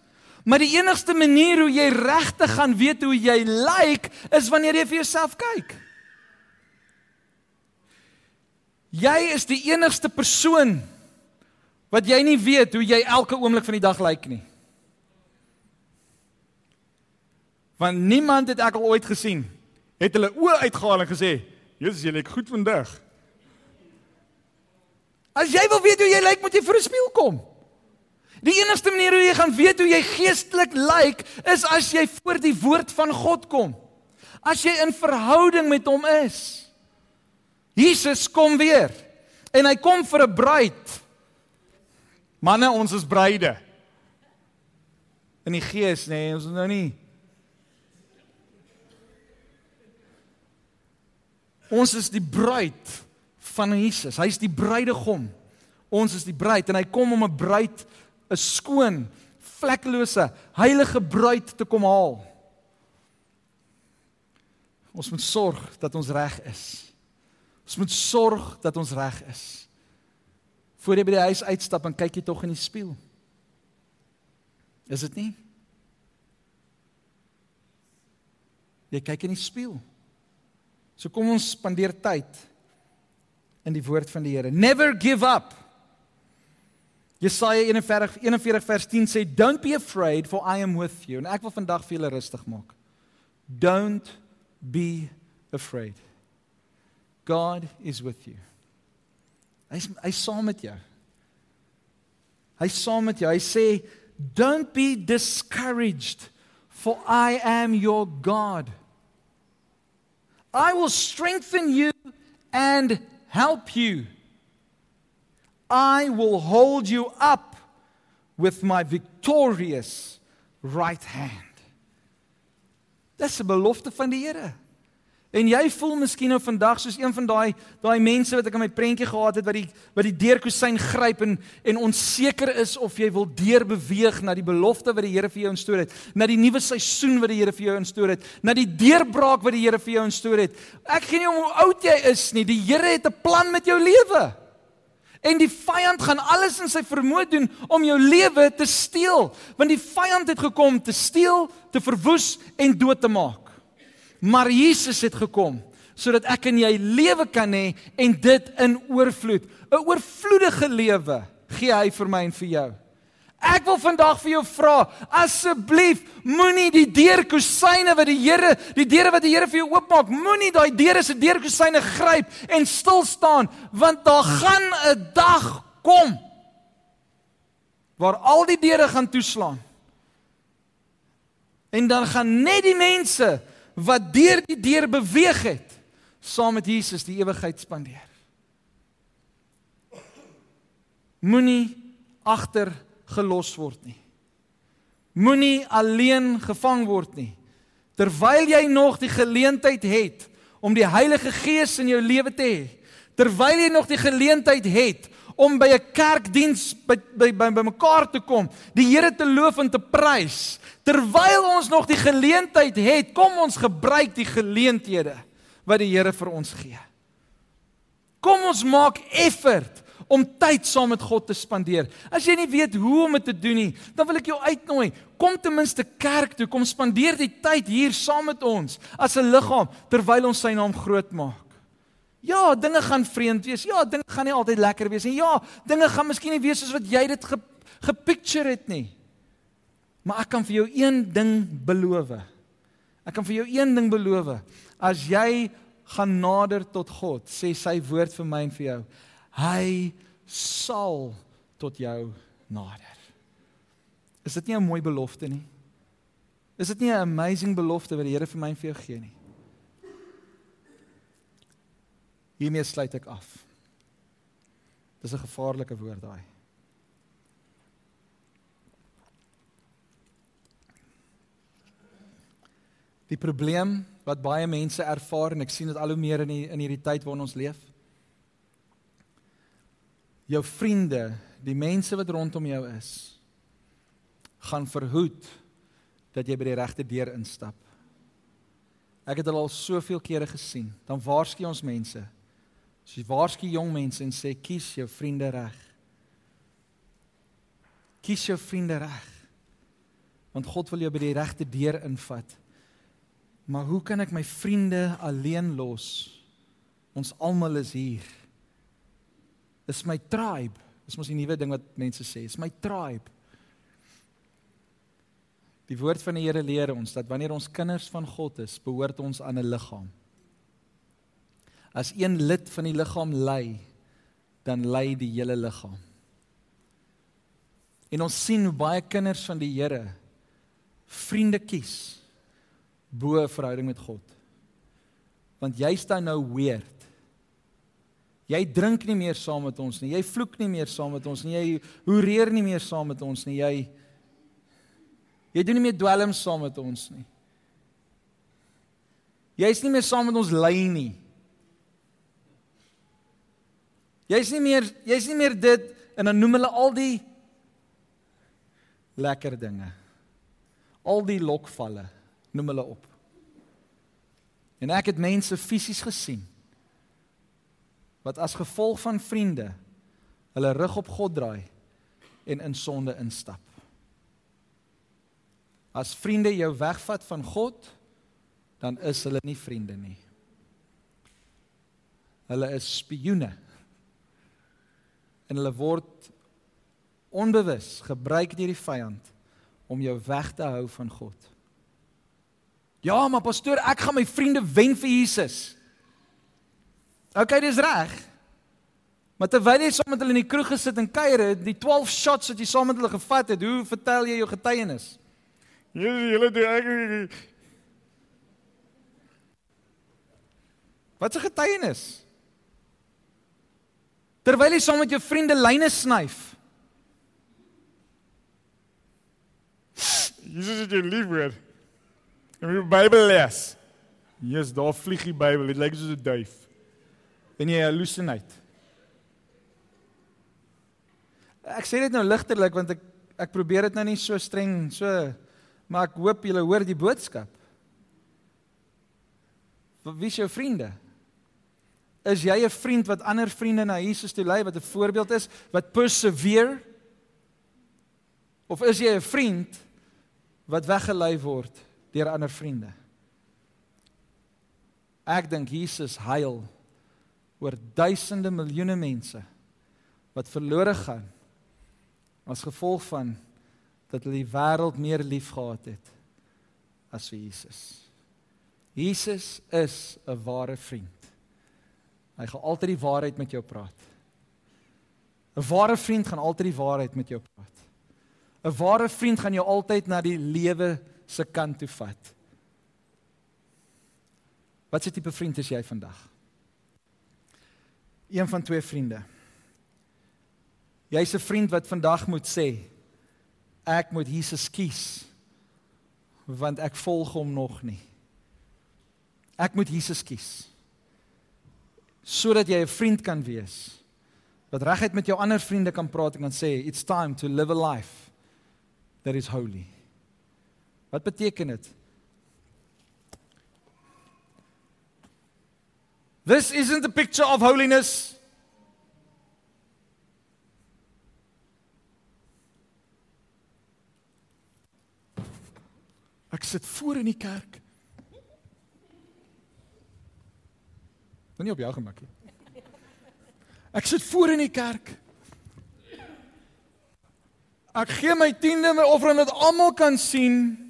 Maar die enigste manier hoe jy regtig gaan weet hoe jy lyk, is wanneer jy vir jouself kyk. Jy is die enigste persoon wat jy nie weet hoe jy elke oomblik van die dag lyk nie. Want niemand het ek al ooit gesien het hulle oë uitgehaal en gesê, "Jesus, jy lyk goed vandag." As jy wil weet hoe jy lyk, moet jy vir 'n spieël kom. Die enigste manier hoe jy gaan weet hoe jy geestelik lyk, is as jy voor die woord van God kom. As jy in verhouding met hom is. Jesus kom weer. En hy kom vir 'n bruid. Manne, ons is bruide. In die gees, nê, nee, ons is nou nie. Ons is die bruid van Jesus. Hy's die bruidegom. Ons is die bruid en hy kom om 'n bruid, 'n skoon, vlekkelose, heilige bruid te kom haal. Ons moet sorg dat ons reg is. Ons moet sorg dat ons reg is. Voor jy by die huis uitstap en kyk jy tog in die spieël. Is dit nie? Jy kyk in die spieël. So kom ons spandeer tyd in die woord van die Here. Never give up. Jesaja 41 41 vers 10 sê don't be afraid for I am with you. En ek wil vandag vir julle rustig maak. Don't be afraid. God is with you. Hy's hy's saam met jou. Hy's saam met jou. Hy sê don't be discouraged for I am your God. I will strengthen you and help you. I will hold you up with my victorious right hand. Dis 'n belofte van die Here. En jy voel miskien nou vandag soos een van daai daai mense wat ek in my prentjie gehad het wat die wat die deurkusyn gryp en en onseker is of jy wil deurbeweeg na die belofte wat die Here vir jou instoor het, na die nuwe seisoen wat die Here vir jou instoor het, na die deurbraak wat die Here vir jou instoor het. Ek gee nie om hoe oud jy is nie, die Here het 'n plan met jou lewe. En die vyand gaan alles in sy vermoë doen om jou lewe te steel, want die vyand het gekom te steel, te verwoes en dood te maak. Maar Jesus het gekom sodat ek en jy lewe kan hê en dit in oorvloed. 'n Oorvloedige lewe gee hy vir my en vir jou. Ek wil vandag vir jou vra, asseblief, moenie die deurkusyne wat die Here, die deure wat die Here vir jou oopmaak, moenie daai deure se deurkusyne gryp en stil staan, want daar gaan 'n dag kom waar al die deure gaan toeslaan. En dan gaan net die mense wat deur die deur beweeg het, saam met Jesus die ewigheid spandeer. Moenie agter gelos word nie. Moenie alleen gevang word nie. Terwyl jy nog die geleentheid het om die Heilige Gees in jou lewe te hê, terwyl jy nog die geleentheid het om by 'n kerkdiens by by by, by mekaar te kom, die Here te loof en te prys, terwyl ons nog die geleentheid het, kom ons gebruik die geleenthede wat die Here vir ons gee. Kom ons maak effort om tyd saam met God te spandeer. As jy nie weet hoe om dit te doen nie, dan wil ek jou uitnooi. Kom ten minste kerk toe, kom spandeer die tyd hier saam met ons as 'n liggaam terwyl ons sy naam groot maak. Ja, dinge gaan vreemd wees. Ja, dinge gaan nie altyd lekker wees nie. Ja, dinge gaan miskien nie wees soos wat jy dit ge, gepicture het nie. Maar ek kan vir jou een ding beloof. Ek kan vir jou een ding beloof. As jy gaan nader tot God, sê sy woord vir my en vir jou, hy sal tot jou nader. Is dit nie 'n mooi belofte nie? Is dit nie 'n amazing belofte wat die Here vir my en vir jou gee nie? Hiermee sluit ek af. Dis 'n gevaarlike woord daai. Die probleem wat baie mense ervaar en ek sien dit al hoe meer in die, in hierdie tyd waarin ons leef jou vriende, die mense wat rondom jou is, gaan verhoed dat jy by die regte deur instap. Ek het dit al soveel kere gesien. Dan waarsku ons mense. As jy waarsku jong mense en sê kies jou vriende reg. Kies jou vriende reg. Want God wil jou by die regte deur invat. Maar hoe kan ek my vriende alleen los? Ons almal is hier. Dis my tribe. Dis mos die nuwe ding wat mense sê, is my tribe. Die woord van die Here leer ons dat wanneer ons kinders van God is, behoort ons aan 'n liggaam. As een lid van die liggaam ly, dan ly die hele liggaam. En ons sien hoe baie kinders van die Here vriende kies bo verhouding met God. Want jy staan nou weird Jy drink nie meer saam met ons nie. Jy vloek nie meer saam met ons nie. Jy hoereer nie meer saam met ons nie. Jy Jy doen nie meer dwelms saam met ons nie. Jy's nie meer saam met ons lei nie. Jy's nie meer jy's nie meer dit en dan noem hulle al die lekker dinge. Al die lokvalle noem hulle op. En ek het mense fisies gesien wat as gevolg van vriende hulle rug op God draai en in sonde instap. As vriende jou wegvat van God, dan is hulle nie vriende nie. Hulle is spioene. En hulle word onbewus gebruik deur die vyand om jou weg te hou van God. Ja, maar pastoor, ek gaan my vriende wen vir Jesus. OK, dis reg. Maar terwyl jy saam met hulle in die kroeg gesit en kuier het, die 12 shots wat jy saam met hulle gevat het, hoe vertel jy jou getuienis? Julle julle doen ek Wat 'n getuienis? Terwyl jy saam met jou vriende lyne snyf. Jesus het jou lief hoor. En jy Bybel lees. Jesus, daar vlieg die Bybel, dit lyk soos 'n duif en jy hallucinate. Ek sê dit nou ligterlik want ek ek probeer dit nou nie so streng so maar ek hoop julle hoor die boodskap. Wie is jou vriende? Is jy 'n vriend wat ander vriende na Jesus toe lei wat 'n voorbeeld is, wat persevere? Of is jy 'n vriend wat weggelei word deur ander vriende? Ek dink Jesus huil oor duisende miljoene mense wat verlore gaan as gevolg van dat hulle die wêreld meer liefgehad het as vir Jesus. Jesus is 'n ware vriend. Hy gaan altyd die waarheid met jou praat. 'n Ware vriend gaan altyd die waarheid met jou praat. 'n Ware vriend gaan jou altyd na die lewe se kant toe vat. Wat se tipe vriend is jy vandag? Een van twee vriende. Jy's 'n vriend wat vandag moet sê ek moet Jesus kies want ek volg hom nog nie. Ek moet Jesus kies. Sodat jy 'n vriend kan wees wat reguit met jou ander vriende kan praat en kan sê it's time to live a life that is holy. Wat beteken dit? This isn't a picture of holiness. Ek sit voor in die kerk. Wil nie op jou gemak nie. Ek sit voor in die kerk. Ek gee my tiende my offer en dit almal kan sien.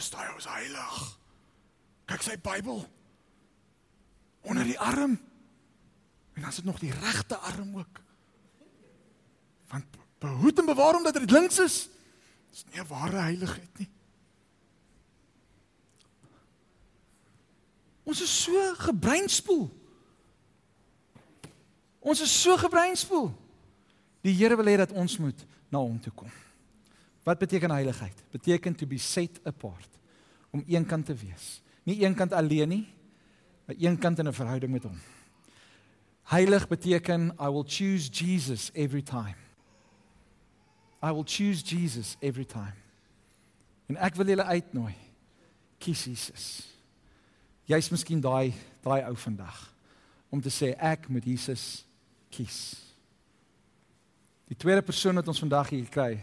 Ja, styl is heilig kyk sy Bybel onder die arm. En dan sit nog die regte arm ook. Want behoed en bewaar hom dat dit links is. Dis nie 'n ware heiligheid nie. Ons is so gebreinspoel. Ons is so gebreinspoel. Die Here wil hê dat ons moet na hom toe kom. Wat beteken heiligheid? Beteken to be set apart om eenkant te wees. Nie een kant alleen nie, maar een kant in 'n verhouding met hom. Heilig beteken I will choose Jesus every time. I will choose Jesus every time. En ek wil julle uitnooi. Kies Jesus. Jy's miskien daai daai ou vandag om te sê ek moet Jesus kies. Die tweede persoon wat ons vandag hier kry,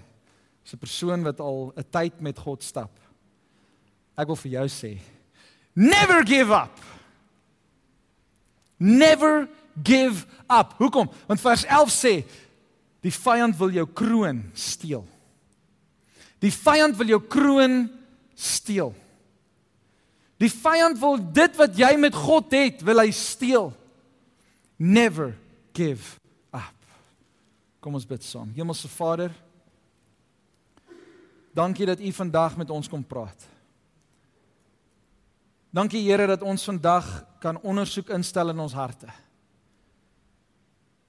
'n persoon wat al 'n tyd met God stap. Ek wil vir jou sê, Never give up. Never give up. Hoekom? Want vers 11 sê die vyand wil jou kroon steel. Die vyand wil jou kroon steel. Die vyand wil dit wat jy met God het, wil hy steel. Never give up. Kom ons bid saam. Hemelse Vader, dankie dat U vandag met ons kom praat. Dankie Here dat ons vandag kan ondersoek instel in ons harte.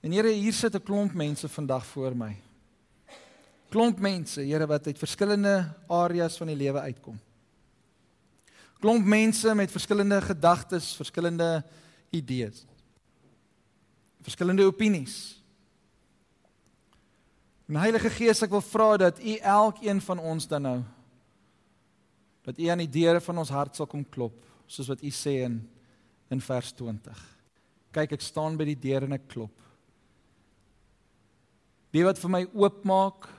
En Here, hier sit 'n klomp mense vandag voor my. Klomp mense, Here, wat uit verskillende areas van die lewe uitkom. Klomp mense met verskillende gedagtes, verskillende idees. Verskillende opinies. En Heilige Gees, ek wil vra dat U elkeen van ons dan nou dat U aan die deure van ons hart sal kom klop soos wat u sê in in vers 20. Kyk, ek staan by die deur en ek klop. Wie wat vir my oopmaak,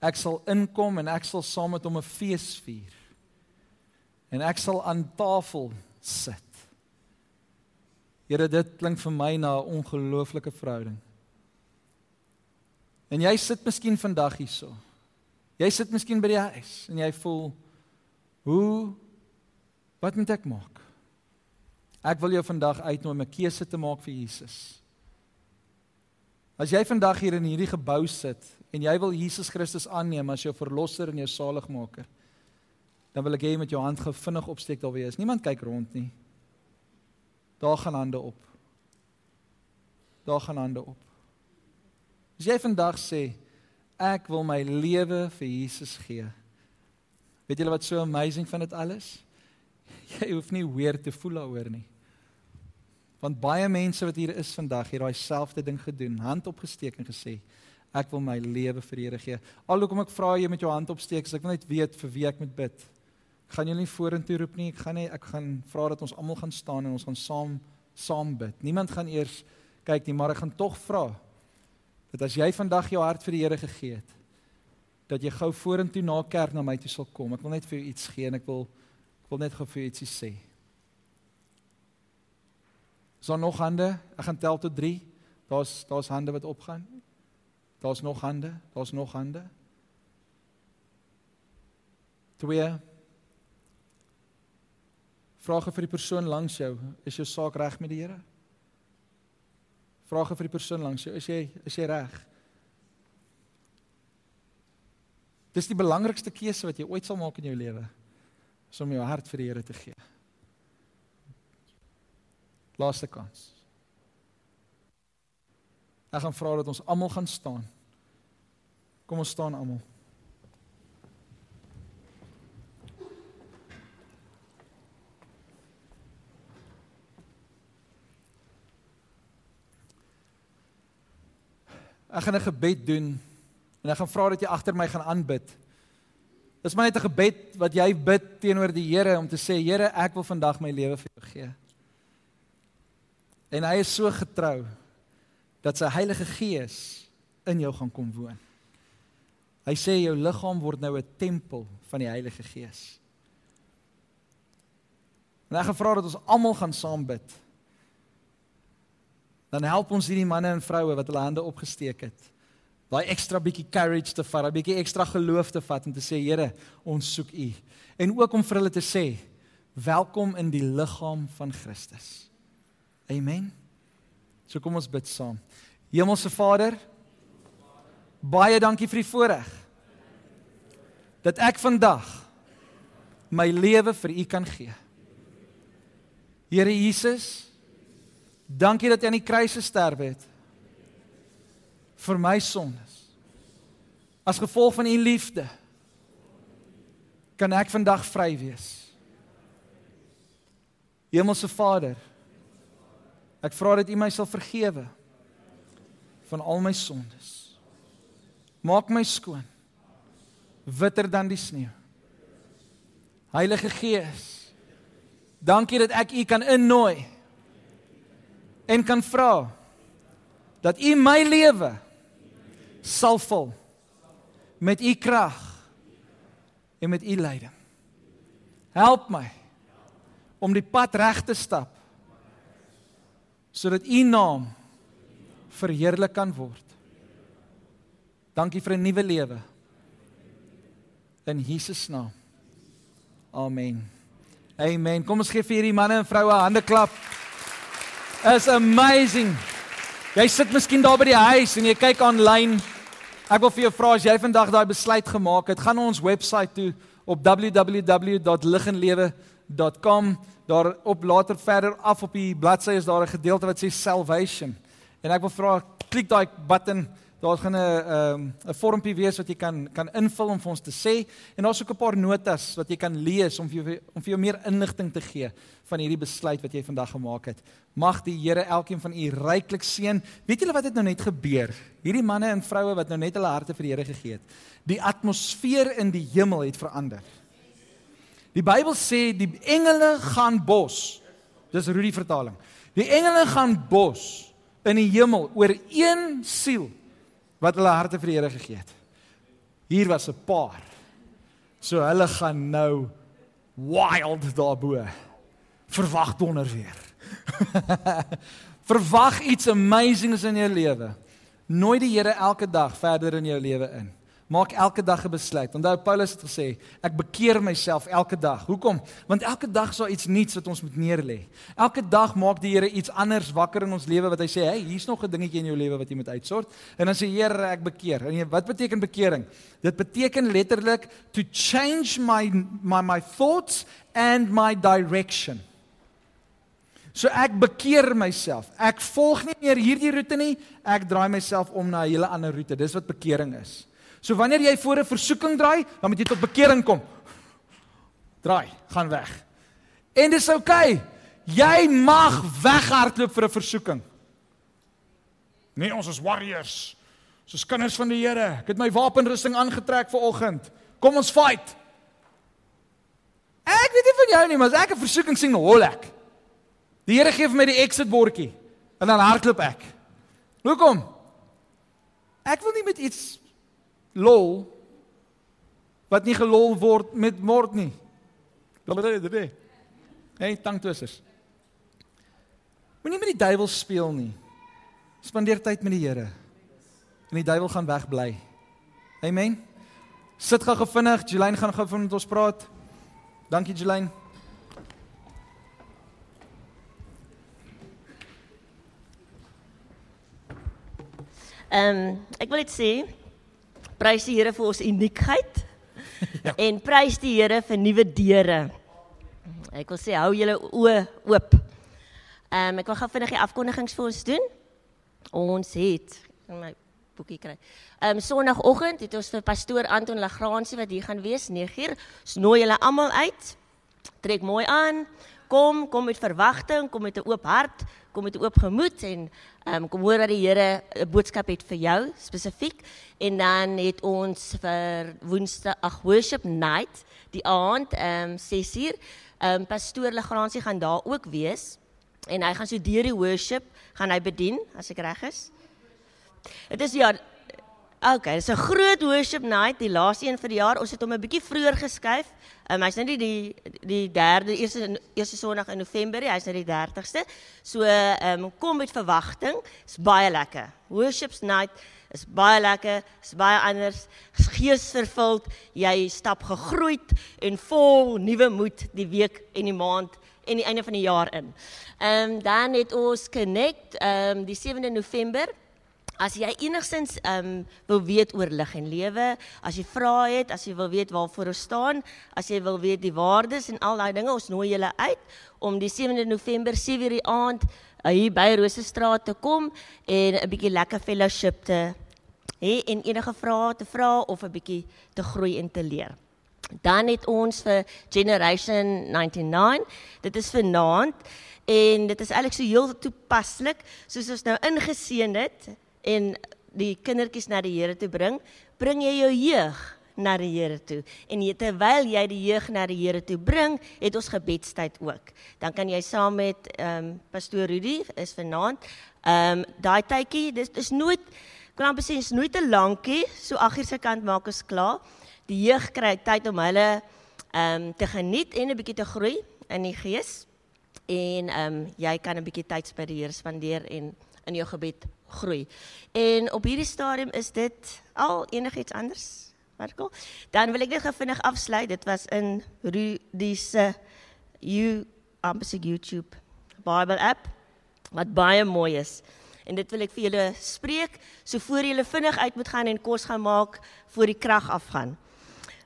ek sal inkom en ek sal saam met hom 'n fees vier. En ek sal aan tafel sit. Here, dit klink vir my na 'n ongelooflike verhouding. En jy sit miskien vandag hierso. Jy sit miskien by die huis en jy voel hoe Wat moet ek maak? Ek wil jou vandag uitnooi om 'n keuse te maak vir Jesus. As jy vandag hier in hierdie gebou sit en jy wil Jesus Christus aanneem as jou verlosser en jou saligmaker, dan wil ek hê jy met jou hand gevinnig opsteek daar wees. Niemand kyk rond nie. Daar gaan hande op. Daar gaan hande op. As jy vandag sê ek wil my lewe vir Jesus gee. Weet julle wat so amazing van dit alles? jy hoef nie weer te voel daaroor nie. Want baie mense wat hier is vandag het daai selfde ding gedoen, hand opgesteek en gesê ek wil my lewe vir die Here gee. Alhoewel ek vra jy met jou hand opsteek, ek wil net weet vir wie ek moet bid. Ek gaan julle nie vorentoe roep nie. Ek gaan nie ek gaan vra dat ons almal gaan staan en ons gaan saam saam bid. Niemand gaan eers kyk nie, maar ek gaan tog vra dat as jy vandag jou hart vir die Here gegee het, dat jy gou vorentoe na kerk na my toe sal kom. Ek wil net vir jou iets gee en ek wil ek wil net gou vir jou ietsie sê. Daar nog hande? Ek gaan tel tot 3. Daar's daar's hande wat opgaan. Daar's nog hande. Daar's nog hande. 2 Vrae vir die persoon langs jou, is jou saak reg met die Here? Vrae vir die persoon langs jou, is jy is jy reg? Dis die belangrikste keuse wat jy ooit sal maak in jou lewe, is om jou hart vir die Here te gee. Laaste kans. Ek gaan vra dat ons almal gaan staan. Kom ons staan almal. Ek gaan 'n gebed doen en ek gaan vra dat jy agter my gaan aanbid. Dis maar net 'n gebed wat jy bid teenoor die Here om te sê Here, ek wil vandag my lewe vir jou gee. En hy is so getrou dat sy Heilige Gees in jou gaan kom woon. Hy sê jou liggaam word nou 'n tempel van die Heilige Gees. En ek gevra dat ons almal gaan saam bid dan help ons hierdie manne en vroue wat hulle hande opgesteek het. Daai ekstra bietjie courage te vat, 'n bietjie ekstra geloof te vat om te sê Here, ons soek U. En ook om vir hulle te sê, welkom in die liggaam van Christus. Amen. So kom ons bid saam. Hemelse Vader, baie dankie vir die voorreg dat ek vandag my lewe vir U kan gee. Here Jesus, Dankie dat jy aan die kruis gesterf het vir my sondes. As gevolg van u liefde kan ek vandag vry wees. Hemelse Vader, ek vra dat u my sal vergewe van al my sondes. Maak my skoon witter dan die sneeu. Heilige Gees, dankie dat ek u kan innooi en kan vra dat U my lewe sal vul met U krag en met U leiding. Help my om die pad reg te stap sodat U naam verheerlik kan word. Dankie vir 'n nuwe lewe. In Jesus naam. Amen. Amen. Kom ons gee vir hierdie manne en vroue 'n hande klap. Is amazing. Jy sit miskien daar by die huis en jy kyk aanlyn. Ek wil vir jou vra as jy vandag daai besluit gemaak het, gaan na ons webwerf toe op www.liginlewe.com. Daar op later verder af op die bladsy is daar 'n gedeelte wat sê salvation. En ek wil vra klik daai button Daar gaan 'n um, 'n vormpie wees wat jy kan kan invul om vir ons te sê en daar's ook 'n paar notas wat jy kan lees om vir jou om vir jou meer inligting te gee van hierdie besluit wat jy vandag gemaak het. Mag die Here elkeen van u ryklik seën. Weet julle wat het nou net gebeur? Hierdie manne en vroue wat nou net hulle harte vir die Here gegee het. Die atmosfeer in die hemel het verander. Die Bybel sê die engele gaan bos. Dis Rudy vertaling. Die engele gaan bos in die hemel oor een siel wat hulle harte vir die Here gegee het. Hier was 'n paar. So hulle gaan nou wild daarbo. Verwag donder weer. <laughs> Verwag iets amazings in jou lewe. Nooi die Here elke dag verder in jou lewe in. Maak elke dag 'n besluit. Onthou Paulus het gesê, ek bekeer myself elke dag. Hoekom? Want elke dag is daar iets nuuts wat ons moet neerlê. Elke dag maak die Here iets anders wakker in ons lewe wat hy sê, "Hey, hier's nog 'n dingetjie in jou lewe wat jy moet uitsort." En dan sê Here, ek bekeer. En wat beteken bekering? Dit beteken letterlik to change my my my thoughts and my direction. So ek bekeer myself. Ek volg nie meer hierdie roete nie. Ek draai myself om na 'n hele ander roete. Dis wat bekering is. So wanneer jy voor 'n versoeking draai, dan moet jy tot bekering kom. Draai, gaan weg. En dis oukei. Okay. Jy mag weghardloop vir 'n versoeking. Nee, ons is warriors. Ons is kinders van die Here. Ek het my wapenrusting aangetrek vir oggend. Kom ons fight. van jou nie, maar as ek 'n versoeking sien, hol ek. Die Here gee vir my die exit bordjie en dan hardloop ek. Hoekom? Ek wil nie met iets lol wat nie gelol word met mord nie. Hey, tanktoessers. Moenie met die duiwel speel nie. Spandeer tyd met die Here. En die duiwel gaan wegbly. Amen. Sit gou gevinnig, Jolyn gaan gou met ons praat. Dankie Jolyn. Ehm um, ek wil net sê prys die Here vir ons uniekheid. <laughs> ja. En prys die Here vir nuwe deure. Ek wil sê hou julle oë oop. Ehm um, ek wil gou vinnig die afkondigings vir ons doen. Ons het in my boekie kry. Ehm um, Sondagoggend het ons vir pastoor Anton Lagransie wat hier gaan wees 9uur. Ons nooi julle almal uit. Trek mooi aan. Kom, kom met verwagting, kom met 'n oop hart, kom met 'n oop gemoed en um, kom hoor dat die Here 'n boodskap het vir jou spesifiek. En dan het ons vir Woensdag, ag worship night, die aand ehm um, 6uur. Ehm um, pastoor Lagransie gaan daar ook wees en hy gaan so deur die worship gaan hy bedien as ek reg is. Dit is ja Okay, dis 'n groot worship night, die laaste een vir die jaar. Ons het hom 'n bietjie vroeër geskuif. Um, hy's nou nie die die derde eerste eerste Sondag in November nie, hy's nou die 30ste. So, ehm um, kom met verwagting. Dis baie lekker. Worship's night is baie lekker, is baie anders, geesvervuld. Jy stap gegroeid en vol nuwe moed die week en die maand en die einde van die jaar in. Ehm um, dan het ons connect ehm um, die 7de November As jy enigstens ehm um, wil weet oor lig en lewe, as jy vra het, as jy wil weet waarvoor ons staan, as jy wil weet die waardes en al daai dinge, ons nooi julle uit om die 7de November 7:00 die aand uh, hier by Rosestraat te kom en 'n bietjie lekker fellowship te hê en enige vrae te vra of 'n bietjie te groei en te leer. Dan het ons vir Generation 99. Dit is vanaand en dit is eintlik so heel toepaslik soos ons nou ingeseën het en die kindertjies na die Here toe bring, bring jy jou jeug na die Here toe. En jy, terwyl jy die jeug na die Here toe bring, het ons gebedstyd ook. Dan kan jy saam met ehm um, pastoor Rudy is vanaand. Ehm um, daai tydjie, dis dis nooit kan amper sê is nooit te lankie, so 8 uur se kant maak ons klaar. Die jeug kry tyd om hulle ehm um, te geniet en 'n bietjie te groei in die gees. En ehm um, jy kan 'n bietjie tyd by die Here spandeer en in jou gebed groei. En op hierdie stadium is dit al enigiets anders. Marco, dan wil ek net vinnig afsluit. Dit was in Rudy se you amper YouTube Bible app wat baie mooi is. En dit wil ek vir julle spreek so voor julle vinnig uit moet gaan en kos gaan maak voor die krag afgaan.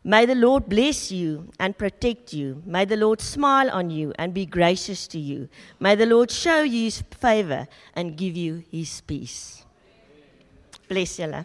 May the Lord bless you and protect you. May the Lord smile on you and be gracious to you. May the Lord show you his favor and give you his peace. Bless you.